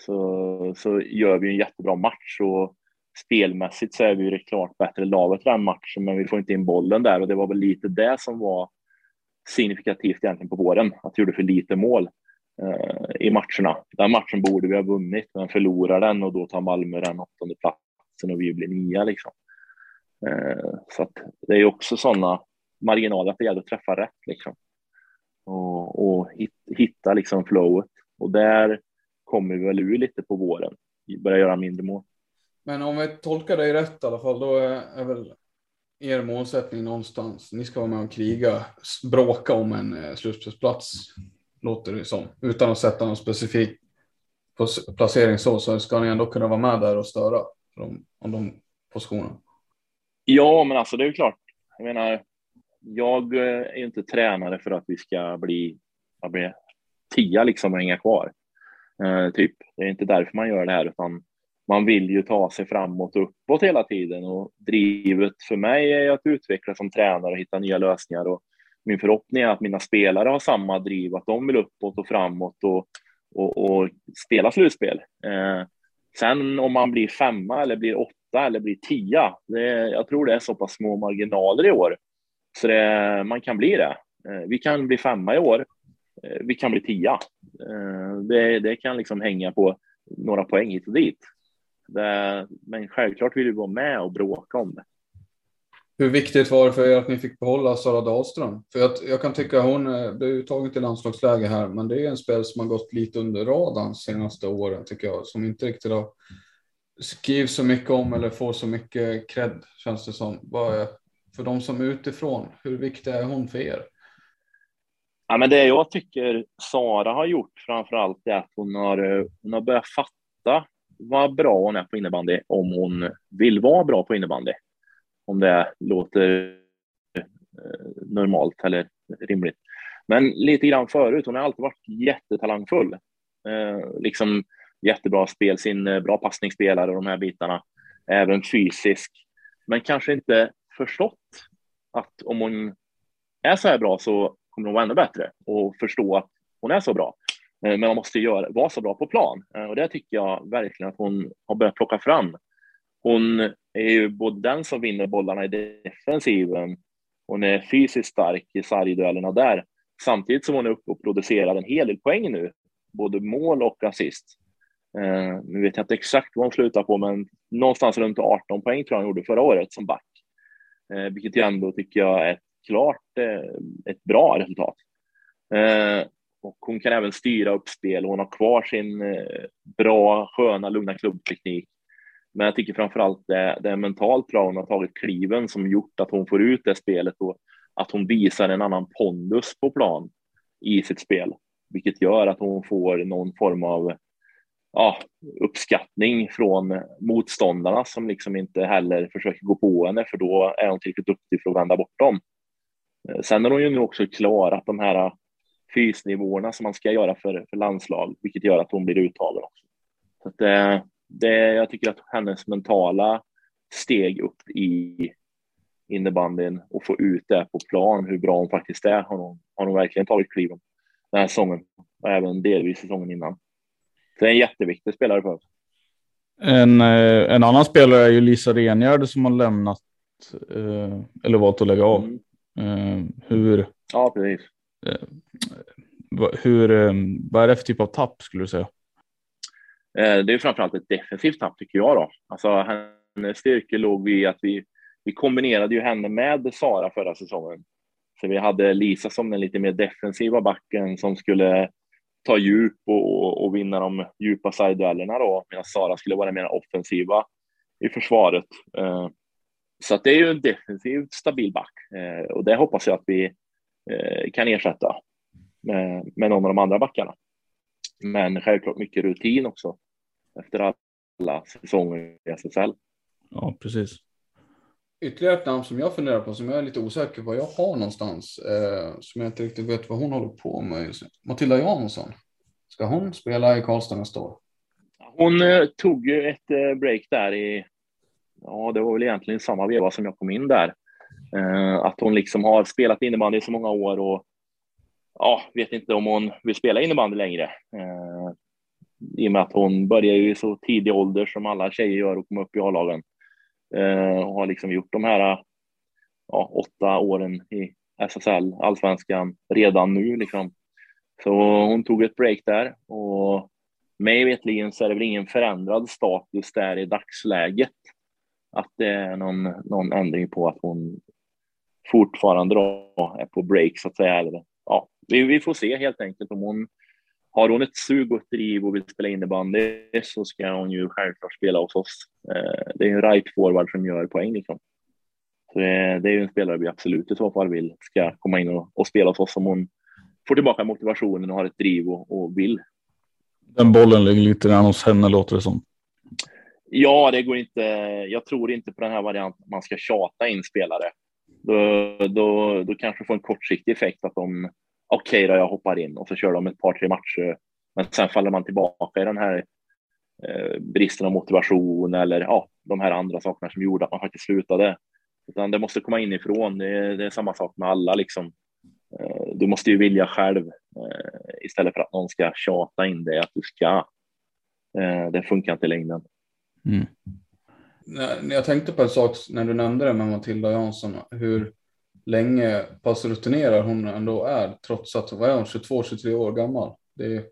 så, så gör vi en jättebra match och spelmässigt så är vi ju det klart bättre laget den matchen, men vi får inte in bollen där och det var väl lite det som var signifikativt egentligen på våren, att vi gjorde för lite mål eh, i matcherna. Den matchen borde vi ha vunnit, men förlorar den och då tar Malmö den åttonde platsen och vi blir nia liksom. Eh, så att det är ju också sådana marginaler att det gäller att träffa rätt liksom. Och, och hit- hitta liksom flowet. Och där kommer vi väl ur lite på våren. Vi börjar göra mindre mål. Men om vi tolkar dig rätt i alla fall, då är, är väl er målsättning någonstans. Ni ska vara med och kriga, bråka om en eh, slutspelsplats, låter det som. Utan att sätta någon specifik placering så, så ska ni ändå kunna vara med där och störa om, om de positionerna. Ja, men alltså det är ju klart. Jag menar, jag eh, är ju inte tränare för att vi ska bli bli blir tia liksom och hänga kvar. Eh, typ. Det är inte därför man gör det här, utan man vill ju ta sig framåt och uppåt hela tiden och drivet för mig är att utvecklas som tränare och hitta nya lösningar och min förhoppning är att mina spelare har samma driv, att de vill uppåt och framåt och, och, och spela slutspel. Eh, sen om man blir femma eller blir åtta eller blir tia, det, jag tror det är så pass små marginaler i år så det, man kan bli det. Eh, vi kan bli femma i år, eh, vi kan bli tia. Eh, det, det kan liksom hänga på några poäng hit och dit. Det, men självklart vill vi vara med och bråka om det. Hur viktigt var det för er att ni fick behålla Sara Dahlström? För jag, jag kan tycka hon blev uttagen till landslagsläge här, men det är en spel som har gått lite under radarn senaste åren tycker jag, som inte riktigt har skrivs så mycket om eller får så mycket cred känns det som. För de som är utifrån, hur viktig är hon för er? Ja, men det jag tycker Sara har gjort framför allt är att hon har, hon har börjat fatta vad bra hon är på innebandy om hon vill vara bra på innebandy. Om det låter eh, normalt eller rimligt. Men lite grann förut, hon har alltid varit jättetalangfull. Eh, liksom jättebra spelsinne, eh, bra passningsspelare och de här bitarna. Även fysisk. Men kanske inte förstått att om hon är så här bra så kommer hon vara ännu bättre och förstå att hon är så bra. Eh, men man måste göra, vara så bra på plan eh, och det tycker jag verkligen att hon har börjat plocka fram. Hon är ju både den som vinner bollarna i defensiven, hon är fysiskt stark i sargduellerna där, samtidigt som hon är uppe och producerar en hel del poäng nu, både mål och assist. Uh, nu vet jag inte exakt vad hon slutar på, men någonstans runt 18 poäng tror jag hon gjorde förra året som back, uh, vilket jag ändå tycker jag är ett klart uh, ett bra resultat. Och hon kan även styra upp spel. Hon har kvar sin eh, bra, sköna, lugna klubbteknik. Men jag tycker framför allt det, det är mentalt bra. Hon har tagit kliven som gjort att hon får ut det spelet och att hon visar en annan pondus på plan i sitt spel, vilket gör att hon får någon form av ja, uppskattning från motståndarna som liksom inte heller försöker gå på henne, för då är hon tillräckligt duktig för att vända bort dem. Eh, sen är hon ju nu också klar att de här fysnivåerna som man ska göra för, för landslag, vilket gör att hon blir uttagen också. Så att det, det, jag tycker att hennes mentala steg upp i innebandyn och få ut det på plan, hur bra hon faktiskt är, har hon, har hon verkligen tagit kliven den här säsongen och även delvis säsongen innan. Så det är en jätteviktig spelare för oss. En, eh, en annan spelare är ju Lisa Rengärd som har lämnat eh, eller valt att lägga av. Mm. Eh, hur, ja, precis. Eh, eh, hur, eh, vad är det för typ av tapp skulle du säga? Det är framförallt ett defensivt tapp tycker jag då. Alltså hennes styrka låg i att vi, vi kombinerade ju henne med Sara förra säsongen. Så vi hade Lisa som den lite mer defensiva backen som skulle ta djup och, och vinna de djupa sideduellerna då, medan Sara skulle vara mer offensiva i försvaret. Så att det är ju en defensivt stabil back och det hoppas jag att vi kan ersätta med, med någon av de andra backarna. Men självklart mycket rutin också efter alla säsonger i SSL. Ja, precis. Ytterligare ett namn som jag funderar på, som jag är lite osäker på vad jag har någonstans, eh, som jag inte riktigt vet vad hon håller på med just nu. Matilda Jansson. Ska hon spela i Karlstad nästa år? Hon eh, tog ju ett eh, break där i, ja det var väl egentligen samma veva som jag kom in där. Eh, att hon liksom har spelat innebandy i så många år och ja, vet inte om hon vill spela innebandy längre. Eh, I och med att hon börjar ju i så tidig ålder som alla tjejer gör och kommer upp i A-lagen. Eh, och har liksom gjort de här ja, åtta åren i SSL, allsvenskan, redan nu liksom. Så hon tog ett break där och mig vetligen så är det väl ingen förändrad status där i dagsläget. Att det är någon, någon ändring på att hon fortfarande då är på break så att säga, eller ja, vi, vi får se helt enkelt om hon har hon ett sug och ett driv och vill spela innebandy så ska hon ju självklart spela hos oss. Eh, det är en right forward som gör poäng liksom. Så det, det är ju en spelare vi absolut i så fall vill ska komma in och, och spela hos oss om hon får tillbaka motivationen och har ett driv och, och vill. Den bollen ligger lite grann hos henne låter det som. Ja, det går inte. Jag tror inte på den här varianten. Man ska tjata in spelare. Då, då, då kanske får en kortsiktig effekt att de okej okay då, jag hoppar in och så kör de ett par, tre matcher. Men sen faller man tillbaka i den här eh, bristen av motivation eller ja, de här andra sakerna som gjorde att man faktiskt slutade. Utan det måste komma inifrån. Det är, det är samma sak med alla liksom. Eh, du måste ju vilja själv eh, istället för att någon ska tjata in dig att du ska. Eh, det funkar inte i längden. Mm. Jag tänkte på en sak när du nämnde det med Matilda Jansson, hur länge pass rutinerad hon ändå är, trots att hon är 22-23 år gammal. Det är...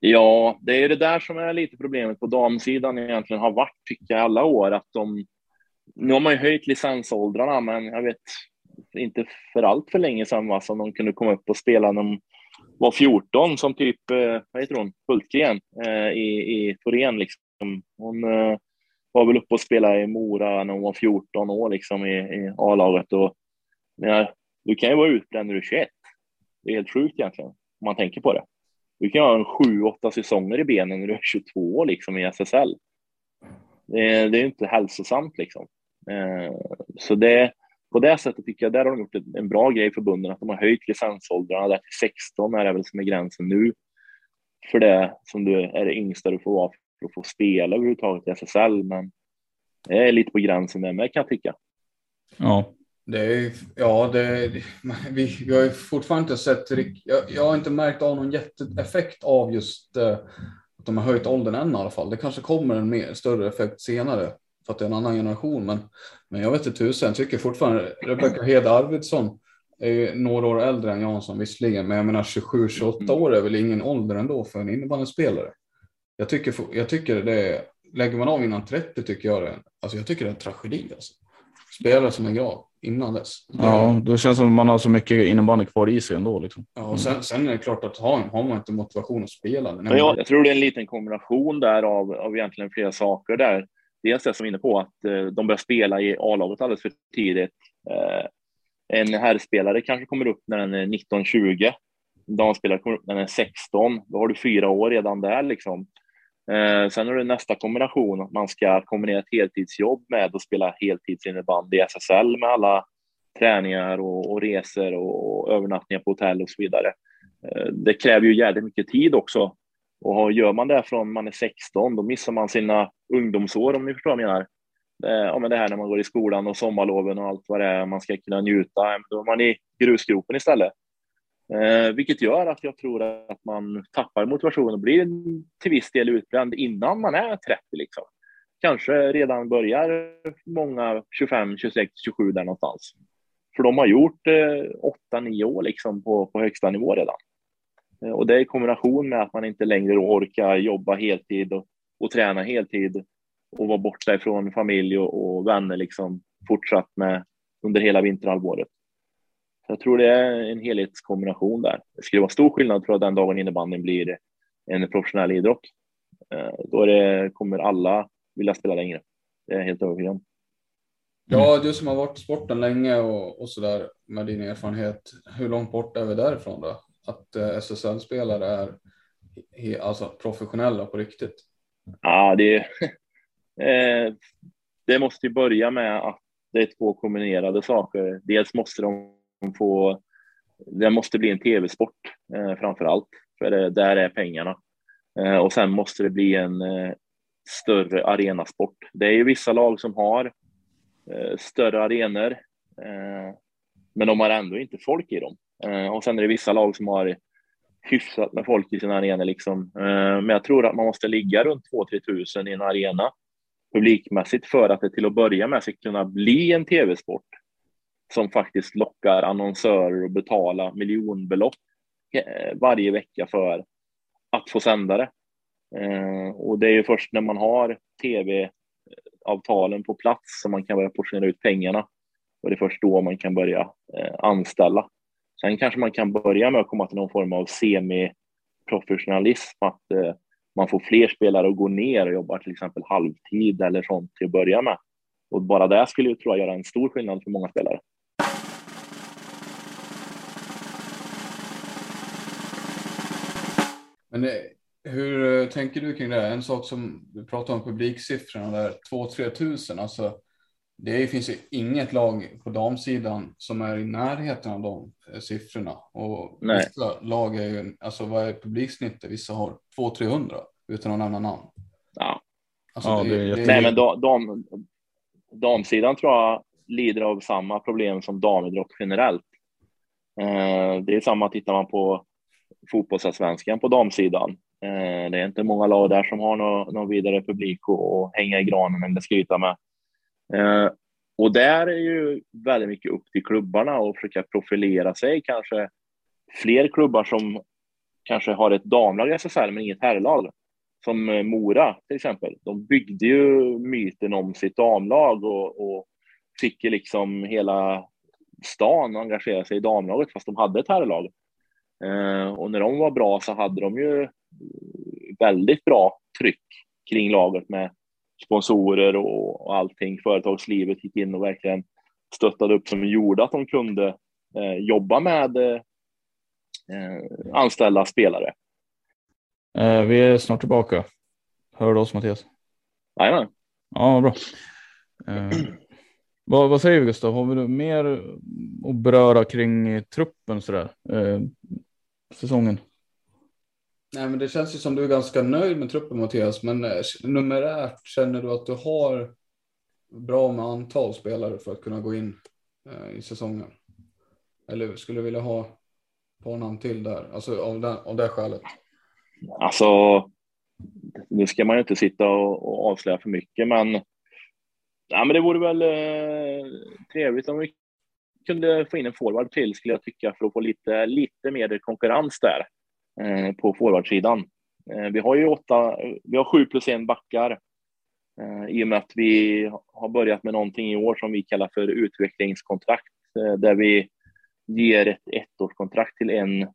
Ja, det är det där som är lite problemet på damsidan egentligen har varit, tycker jag, alla år, att de nu har man ju höjt licensåldrarna, men jag vet inte för allt för länge sedan va, som de kunde komma upp och spela när de var 14 som typ, eh, vad heter hon, Hultgren eh, i, i Torén liksom. Hon eh, var väl uppe och spelade i Mora när hon var 14 år liksom i, i A-laget och ja, du kan ju vara utbränd när du är 21. Det är helt sjukt egentligen om man tänker på det. Du kan ha en sju, åtta säsonger i benen när du är 22 år liksom i SSL. Det är, det är inte hälsosamt liksom. Eh, så det, på det sättet tycker jag där har de gjort en bra grej för bunden, att de har höjt licensåldrarna där till 16 är det väl som är gränsen nu för det som du är det yngsta du får vara för att få spela överhuvudtaget i SSL. Men det är lite på gränsen där med kan jag tycka. Ja, det är, ja, det, *laughs* vi, vi har ju fortfarande inte sett, jag, jag har inte märkt av någon jätteeffekt av just eh, att de har höjt åldern än i alla fall. Det kanske kommer en mer, större effekt senare för att det är en annan generation. Men, men jag vet inte tusen, jag tycker fortfarande Rebecka Hed Arvidsson är ju några år äldre än Jansson visserligen, men jag menar 27-28 mm. år är väl ingen ålder ändå för en innebandyspelare. Jag tycker, jag tycker det är, lägger man av innan 30 tycker jag det, alltså jag tycker det är en tragedi alltså. Spelare som är grav innan dess. Ja, då känns det som att man har så mycket innebandy kvar i sig ändå. Liksom. Ja, och sen, sen är det klart att har, har man inte motivation att spela. Men jag, jag tror det är en liten kombination där av, av egentligen flera saker där dels det som är inne på att eh, de börjar spela i A-laget alldeles för tidigt. Eh, en herrspelare kanske kommer upp när den är 19-20. Damspelare kommer upp när den är 16. Då har du fyra år redan där liksom. Eh, sen är det nästa kombination att man ska kombinera ett heltidsjobb med att spela heltidsinnebandy i SSL med alla träningar och, och resor och, och övernattningar på hotell och så vidare. Eh, det kräver ju jävligt mycket tid också och gör man det från man är 16, då missar man sina ungdomsår om ni förstår vad jag menar. Eh, ja, men det här när man går i skolan och sommarloven och allt vad det är, man ska kunna njuta. Då är man i grusgropen istället. Eh, vilket gör att jag tror att man tappar motivationen och blir till viss del utbränd innan man är 30. Liksom. Kanske redan börjar många 25, 26, 27 där någonstans. För de har gjort eh, 8-9 år liksom på, på högsta nivå redan. Eh, och det i kombination med att man inte längre orkar jobba heltid och, och träna heltid och vara borta ifrån familj och, och vänner liksom fortsatt med under hela vinterhalvåret. Jag tror det är en helhetskombination där. Det skulle vara stor skillnad tror jag den dagen innebandyn blir en professionell idrott. Eh, då det, kommer alla vilja spela längre. Det är jag helt övertygad om. Ja, du som har varit i sporten länge och, och så där med din erfarenhet. Hur långt bort är vi därifrån då? att eh, SSL-spelare är alltså professionella på riktigt? Ja, det, *laughs* eh, det måste ju börja med att det är två kombinerade saker. Dels måste de få, det måste bli en tv-sport eh, framför allt, för det, där är pengarna. Eh, och sen måste det bli en eh, större arenasport. Det är ju vissa lag som har eh, större arenor, eh, men de har ändå inte folk i dem. Eh, och sen är det vissa lag som har hyfsat med folk i sina arenor. Liksom. Eh, men jag tror att man måste ligga runt 2-3 tusen i en arena publikmässigt för att det till att börja med ska kunna bli en tv-sport som faktiskt lockar annonsörer att betala miljonbelopp eh, varje vecka för att få sända det. Eh, och det är ju först när man har tv-avtalen på plats som man kan börja portionera ut pengarna. Och det är först då man kan börja eh, anställa. Sen kanske man kan börja med att komma till någon form av semiprofessionalism, att man får fler spelare att gå ner och jobba till exempel halvtid eller sånt till att börja med. Och bara det skulle ju, tror jag göra en stor skillnad för många spelare. Men det, eh, hur eh, tänker du kring det? En sak som du pratar om publiksiffrorna där, 2-3 tusen, alltså det finns ju inget lag på damsidan som är i närheten av de eh, siffrorna. Och Nej. vissa lag är ju, alltså vad är publiksnittet? Vissa har 200-300 utan att nämna namn. Ja. Alltså, Ja, det är jätte- Nej, men dam, damsidan tror jag lider av samma problem som damidrott generellt. Eh, det är samma tittar man på fotbollsallsvenskan på damsidan. Eh, det är inte många lag där som har någon, någon vidare publik och, hänga i granen eller skryta med. Eh, och där är ju väldigt mycket upp till klubbarna och försöka profilera sig. Kanske fler klubbar som kanske har ett damlag i SSL men inget herrlag. Som eh, Mora till exempel. De byggde ju myten om sitt damlag och, och fick ju liksom hela stan att engagera sig i damlaget fast de hade ett herrlag. Eh, och när de var bra så hade de ju väldigt bra tryck kring laget med sponsorer och, och allting. Företagslivet gick in och verkligen stöttade upp som gjorde att de kunde eh, jobba med eh, anställda spelare. Vi är snart tillbaka. Hör du oss Mattias? Jajamän. Ja, bra. Eh, vad, vad säger vi Gustav? Har vi mer att beröra kring truppen sådär? Eh, säsongen? Nej, men det känns ju som du är ganska nöjd med truppen Mattias, men eh, numerärt känner du att du har bra med antal spelare för att kunna gå in eh, i säsongen? Eller skulle du vilja ha ett par namn till där, alltså av, den, av det skälet? Alltså, nu ska man ju inte sitta och, och avslöja för mycket, men, ja, men det vore väl eh, trevligt om vi kunde få in en forward till, skulle jag tycka, för att få lite, lite mer konkurrens där eh, på forwardsidan. Eh, vi har ju åtta, vi har sju plus en backar eh, i och med att vi har börjat med någonting i år som vi kallar för utvecklingskontrakt, eh, där vi ger ett ettårskontrakt till en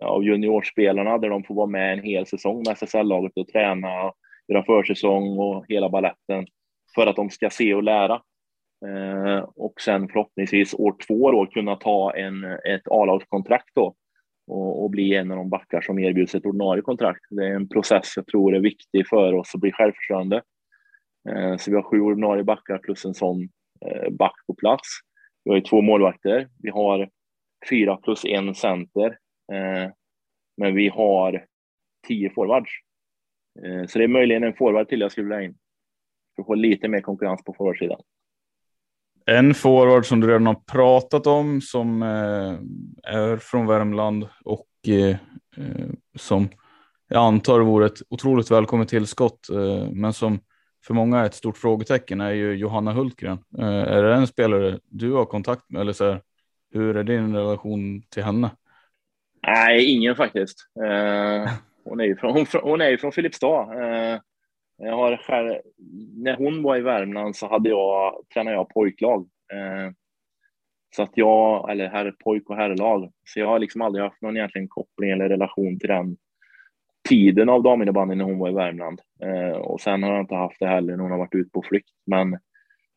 av juniorspelarna där de får vara med en hel säsong med SSL-laget och träna, göra försäsong och hela balletten för att de ska se och lära. Eh, och sen förhoppningsvis år två då kunna ta en, ett A-lagskontrakt då och, och bli en av de backar som erbjuds ett ordinarie kontrakt. Det är en process jag tror är viktig för oss att bli självförsörjande. Eh, så vi har sju ordinarie backar plus en sån eh, back på plats. Vi har ju två målvakter. Vi har fyra plus en center. Eh, men vi har tio forwards. Eh, så det är möjligen en forward till jag skulle vilja ha in. För att få lite mer konkurrens på forwardsidan. En forward som du redan har pratat om som eh, är från Värmland och eh, eh, som jag antar vore ett otroligt välkommet tillskott, eh, men som för många är ett stort frågetecken är ju Johanna Hultgren. Eh, är det en spelare du har kontakt med eller så här, hur är din relation till henne? Nej, ingen faktiskt. Eh, hon är ju från, hon, hon är ju från Filipstad. Eh, jag har själv, när hon var i Värmland så hade jag, tränade jag pojklag. Eh, så att jag, eller herr, pojk och herrlag. Så jag har liksom aldrig haft någon egentligen koppling eller relation till den tiden av daminnebandyn när hon var i Värmland. Eh, och sen har jag inte haft det heller när hon har varit ute på flykt. Men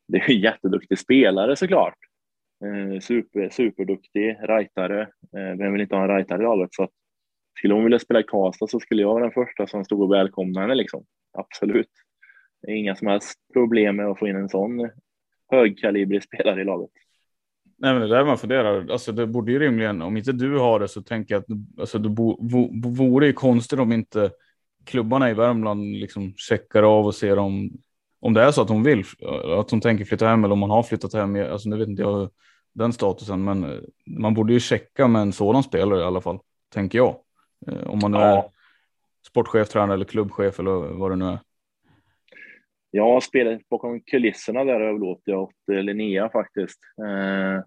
det är en jätteduktig spelare såklart. Eh, super, superduktig rightare. Eh, vem vill inte ha en rightare i laget? Så att skulle hon vilja spela i Karlstad så skulle jag vara den första som stod och välkomnade henne. Liksom. Absolut. Det är inga som helst problem med att få in en sån högkalibrig spelare i laget. Nej, men det är där man funderar. Alltså, det borde ju rimligen, om inte du har det så tänker jag att alltså, det bo, bo, vore ju konstigt om inte klubbarna i Värmland liksom checkar av och ser om, om det är så att hon vill, att hon tänker flytta hem eller om hon har flyttat hem. Alltså, nu vet inte jag den statusen, men man borde ju checka med en sådan spelare i alla fall, tänker jag. Eh, Om man nu Ja. Sportchef, tränare eller klubbchef eller vad det nu är. Jag har spelat bakom kulisserna där överlåter jag åt eh, Linnea faktiskt. Eh,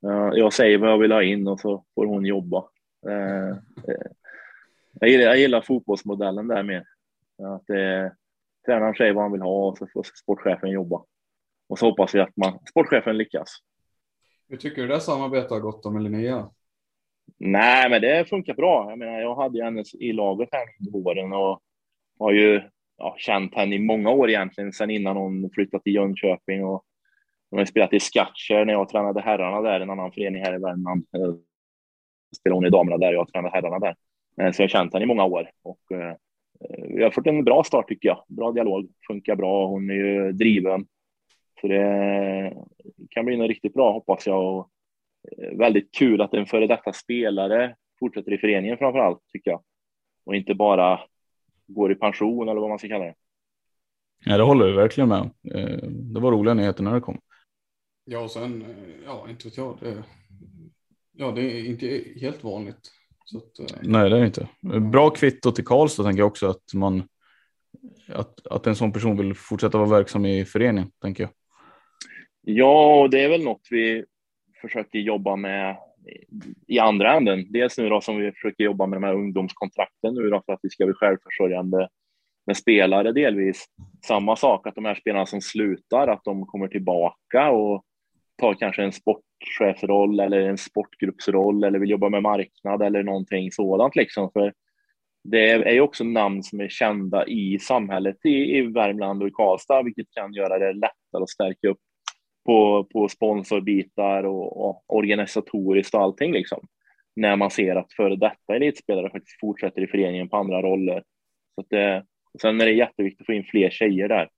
ja, jag säger vad jag vill ha in och så får hon jobba. Eh, eh, jag, gillar, jag gillar fotbollsmodellen där med. Att eh, tränaren säger vad han vill ha och så får sportchefen jobba. Och så hoppas vi att man, sportchefen lyckas. Hur tycker du det samarbetet har gått med Linnea? Nej, men det funkar bra. Jag menar, jag hade henne i laget här under våren och har ju ja, känt henne i många år egentligen, sedan innan hon flyttade till Jönköping och hon har spelat i Skattkärr när jag tränade herrarna där, en annan förening här i Värmland. Eh, Spelade hon i damerna där, jag tränade herrarna där. Eh, så jag har känt henne i många år och eh, vi har fått en bra start tycker jag. Bra dialog, funkar bra. Hon är ju driven, Så det kan bli något riktigt bra hoppas jag. Och väldigt kul att en före detta spelare fortsätter i föreningen framför allt tycker jag. Och inte bara går i pension eller vad man ska kalla det. Ja, det håller jag verkligen med eh, Det var roliga nyheter när det kom. Ja, och sen, ja, inte vet jag. Det, ja, det är inte helt vanligt. Att, Nej, det är inte. Bra kvitto till Karlstad tänker jag också att man att, att en sån person vill fortsätta vara verksam i föreningen, tänker jag. Ja, och det är väl något vi försöker jobba med i andra änden. Dels nu då som vi försöker jobba med de här ungdomskontrakten nu då för att vi ska bli självförsörjande med spelare delvis. Samma sak att de här spelarna som slutar, att de kommer tillbaka och tar kanske en sportchefsroll eller en sportgruppsroll eller vill jobba med marknad eller någonting sådant liksom. För det är ju också namn som är kända i samhället i, i Värmland och i Karlstad, vilket kan göra det lättare att stärka upp på, på sponsorbitar och, och organisatoriskt och allting liksom. När man ser att före detta elitspelare faktiskt fortsätter i föreningen på andra roller. Så att eh, det, sen är det jätteviktigt att få in fler tjejer där.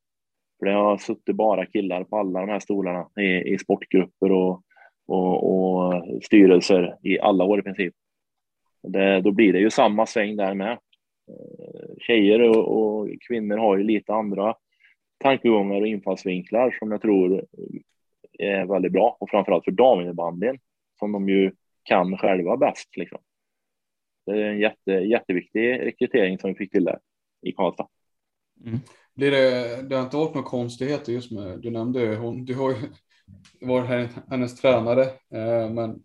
För det har suttit bara killar på alla de här stolarna i, i sportgrupper och, och, och styrelser i alla år i princip. Det, då blir det ju samma sväng där med. Eh, tjejer och, och, kvinnor har ju lite andra tankegångar och infallsvinklar som jag tror är väldigt bra och framförallt för daminnebandyn som de ju kan själva bäst. Liksom. Det är en jätte, jätteviktig rekrytering som vi fick till där i Karlstad. Mm. Blir det, det har inte varit några konstigheter just med, du nämnde hon, du har ju *laughs* varit hennes tränare, eh, men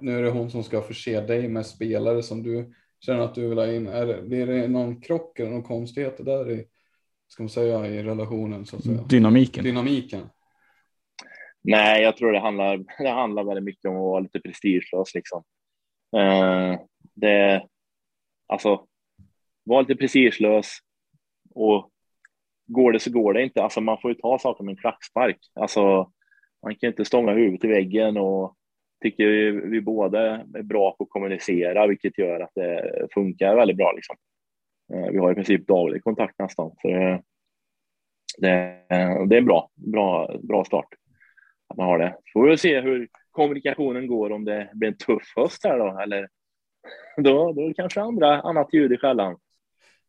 nu är det hon som ska förse dig med spelare som du känner att du vill ha in. Är, blir det någon krock eller någon konstigheter där i, ska man säga, i relationen? Så att säga? Dynamiken. Dynamiken. Nej, jag tror det handlar, *laughs* det handlar väldigt mycket om att vara lite prestigelös liksom. Eh, det, alltså, var lite prestigelös och går det så går det inte. Alltså, man får ju ta saker med en klackspark. Alltså, man kan inte stånga huvudet i väggen och tycker vi, vi båda är bra på att kommunicera, vilket gör att det funkar väldigt bra. Liksom. Eh, vi har i princip daglig kontakt nästan. Så det, det, det är bra, bra, bra start att man har det. Får vi se hur kommunikationen går om det blir en tuff höst här då, eller då, då är det kanske andra, annat ljud i skällan.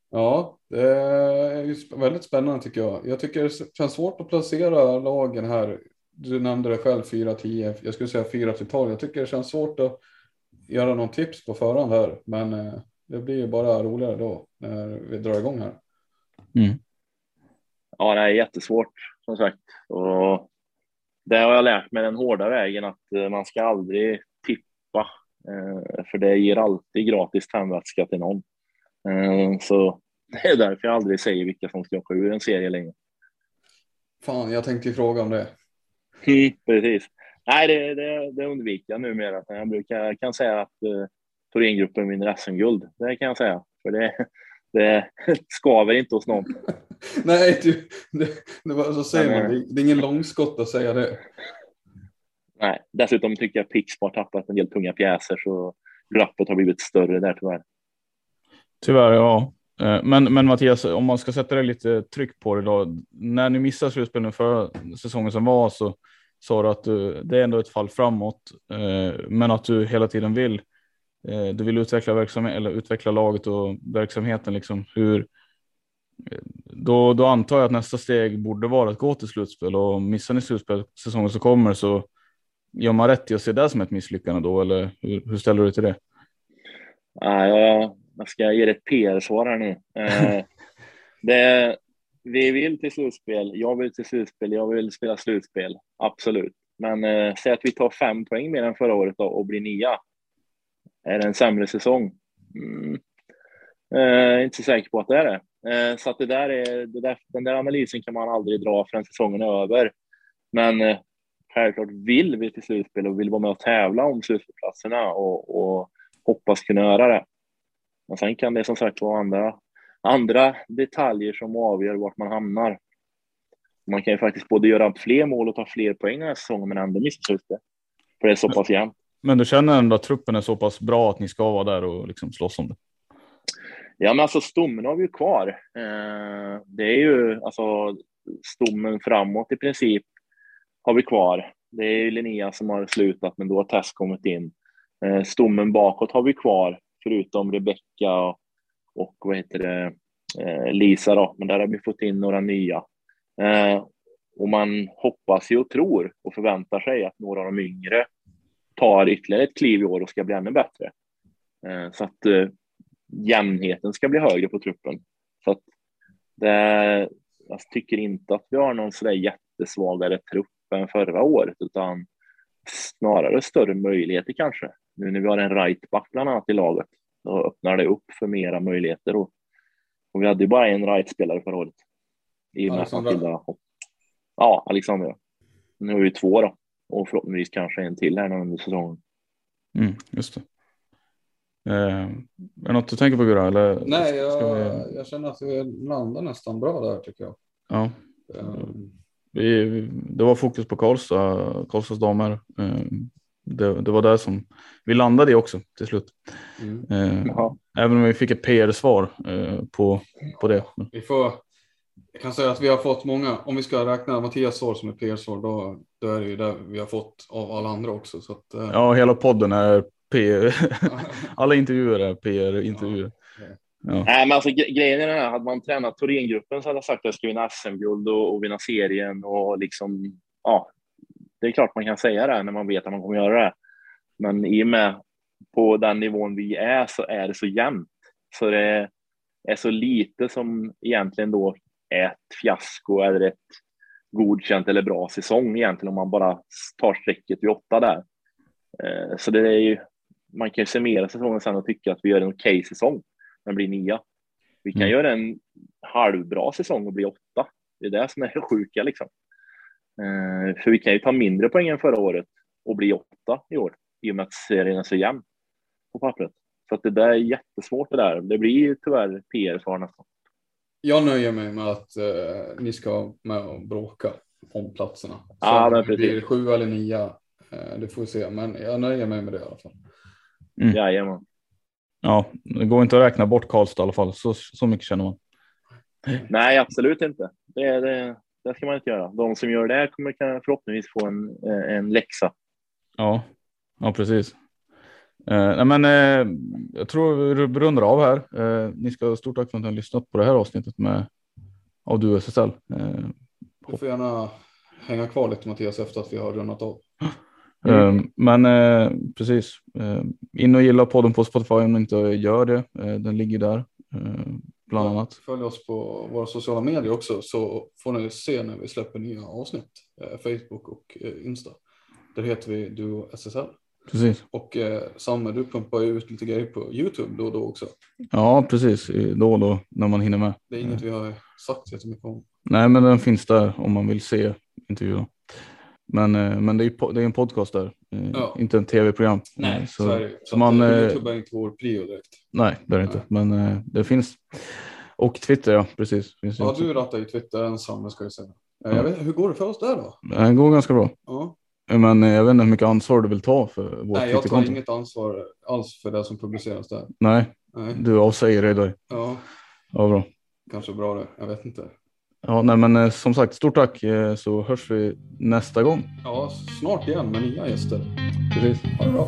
Ja, det är väldigt spännande tycker jag. Jag tycker det känns svårt att placera lagen här. Du nämnde det själv 4-10, jag skulle säga 4-12. Jag tycker det känns svårt att göra någon tips på förhand här, men eh, det blir ju bara roligare då när vi drar igång här. Mm. Ja, det är jättesvårt som sagt och det har jag lärt mig den hårda vägen att eh, man ska aldrig tippa, eh, för det ger alltid gratis tändvätska till någon. Eh, så det är därför jag aldrig säger vilka som ska åka ur en serie längre. Fan, jag tänkte ju fråga om det. Mm, precis. Nej, det, det, det undviker jag numera. Jag brukar, kan säga att uh, Thorengruppen vinner SM-guld. Det kan jag säga, för det, det skaver inte hos någon. *laughs* *laughs* Nej, du, det, det var, så säger man. Det, det är ingen långskott att säga det. Nej, dessutom tycker jag Pixbo har tappat en del tunga pjäser så glappet har blivit större där tyvärr. Tyvärr, ja. Eh, men, men Mattias, om man ska sätta det lite tryck på det då. När ni missade slutspelen förra säsongen som var så sa du att du, det är ändå ett fall framåt, eh, men att du hela tiden vill. Eh, du vill utveckla verksamhet eller utveckla laget och verksamheten. Liksom. Hur, då, då antar jag att nästa steg borde vara att gå till slutspel och missar ni slutspel säsongen som kommer så gör man rätt i att se det som ett misslyckande då eller hur, hur ställer du dig till det? Ja, jag, jag ska ge ett PR-svar här nu. Eh, *laughs* det, vi vill till slutspel. Jag vill till slutspel. Jag vill spela slutspel. Absolut. Men eh, säg att vi tar fem poäng mer än förra året då, och blir nia. Är det en sämre säsong? Mm. Eh, inte så säker på att det är det. Eh, så att det där är, det där, den där analysen kan man aldrig dra förrän säsongen är över. Men eh, självklart vill vi till slutspel och vill vara med och tävla om slutspelsplatserna och, och hoppas kunna göra det. Men sen kan det som sagt vara andra, andra detaljer som avgör vart man hamnar. Man kan ju faktiskt både göra fler mål och ta fler poäng den här säsongen men ändå missa slutet. För det är så pass jämnt. Men du känner ändå att truppen är så pass bra att ni ska vara där och liksom slåss om det? Ja, men alltså stommen har vi ju kvar. Eh, det är ju alltså stommen framåt i princip har vi kvar. Det är Linnea som har slutat, men då har Tess kommit in. Eh, stommen bakåt har vi kvar, förutom Rebecka och, och vad heter det, eh, Lisa då, men där har vi fått in några nya. Eh, och man hoppas ju och tror och förväntar sig att några av de yngre tar ytterligare ett kliv i år och ska bli ännu bättre. Eh, så att eh, jämnheten ska bli högre på truppen. Så att det, jag tycker inte att vi har någon sådär jättesvagare trupp än förra året, utan snarare större möjligheter kanske. Nu när vi har en rightback bland annat i laget, då öppnar det upp för mera möjligheter. Och, och vi hade ju bara en rightspelare förra året. I och med Alexandra. Ja, Alexandra. Nu har vi två då och förhoppningsvis kanske en till här under säsongen. Mm, just det. Eh, är det något du tänker på Gurra? Eller Nej, jag, vi... jag känner att vi landar nästan bra där tycker jag. Ja. Um... Vi, det var fokus på Karlstad, Karlstads damer. Eh, det, det, var där som vi landade i också till slut. Mm. Eh, även om vi fick ett PR-svar eh, på, på det. Vi får, jag kan säga att vi har fått många, om vi ska räkna Mattias svar som ett PR-svar, då, då är det ju det vi har fått av alla andra också. Så att, eh. Ja, hela podden är PR. *laughs* alla intervjuer är PR-intervjuer. Ja. Nej, men alltså grejen är den här, hade man tränat Thorengruppen så hade jag sagt att jag ska vinna SM-guld och, och vinna serien och liksom, ja, det är klart man kan säga det när man vet att man kommer göra det. Men i och med på den nivån vi är så är det så jämnt. Så det är så lite som egentligen då är ett fiasko eller ett godkänt eller bra säsong egentligen om man bara tar strecket vid åtta där. Eh, så det är ju, man kan ju summera säsongen sen och tycka att vi gör en okej okay säsong, men blir nia. Vi kan mm. göra en halvbra säsong och bli åtta. Det är det som är det sjuka liksom. Eh, för vi kan ju ta mindre poäng än förra året och bli åtta i år i och med att serien är så jämn på pappret. Så att det där är jättesvårt det där. Det blir ju tyvärr PR-svar nästan. Jag nöjer mig med att eh, ni ska med och bråka om platserna. Så ja, men det blir sju eller nio, eh, det får vi se. Men jag nöjer mig med det i alla fall. Mm. Jajamän. Ja, det går inte att räkna bort Karlstad i alla fall. Så, så mycket känner man. Nej, absolut inte. Det, det, det ska man inte göra. De som gör det kommer förhoppningsvis få en, eh, en läxa. Ja, ja precis. Eh, men, eh, jag tror vi rundar av här. Eh, ni ska ha stort tack för att ni har lyssnat på det här avsnittet med av du SSL. Eh, du får gärna hänga kvar lite Mattias efter att vi har rundat av. *gasps* Mm. Men eh, precis, eh, in och gilla podden på Spotify om ni inte gör det. den ligger där bland annat. Följ oss på våra sociala medier också så får ni se när vi släpper nya avsnitt. Facebook och Insta. Där heter vi Duo SSL. Precis. Och eh, Samme, du pumpar ut lite grejer på Youtube då och då också. Ja, precis. Då och då när man hinner med. Det är inget vi har sagt så mycket om. Nej, men den finns där om man vill se intervjuer. Men, eh, men det, är, det är en podcast där, eh, ja. inte en tv-program. Nej, så, så är det. Så, så man, eh, Youtube är inte vår prio direkt. Nej, det är det inte. Men det finns. Och Twitter, ja, precis. Finns ja, du rattar ju Twitter ensam, ska jag säga. Jag vet, hur går det för oss där då? Det går ganska bra. Ja. Men jag vet inte hur mycket ansvar du vill ta för vårt Nej, jag tar inget ansvar alls för det som publiceras där. Nej, nej. du avsäger dig då. Ja. ja, bra. Kanske bra det, jag vet inte. Ja, nej, men eh, som sagt, stort tack eh, så hörs vi nästa gång. Ja, snart igen med nya gäster. Precis. Ha det bra.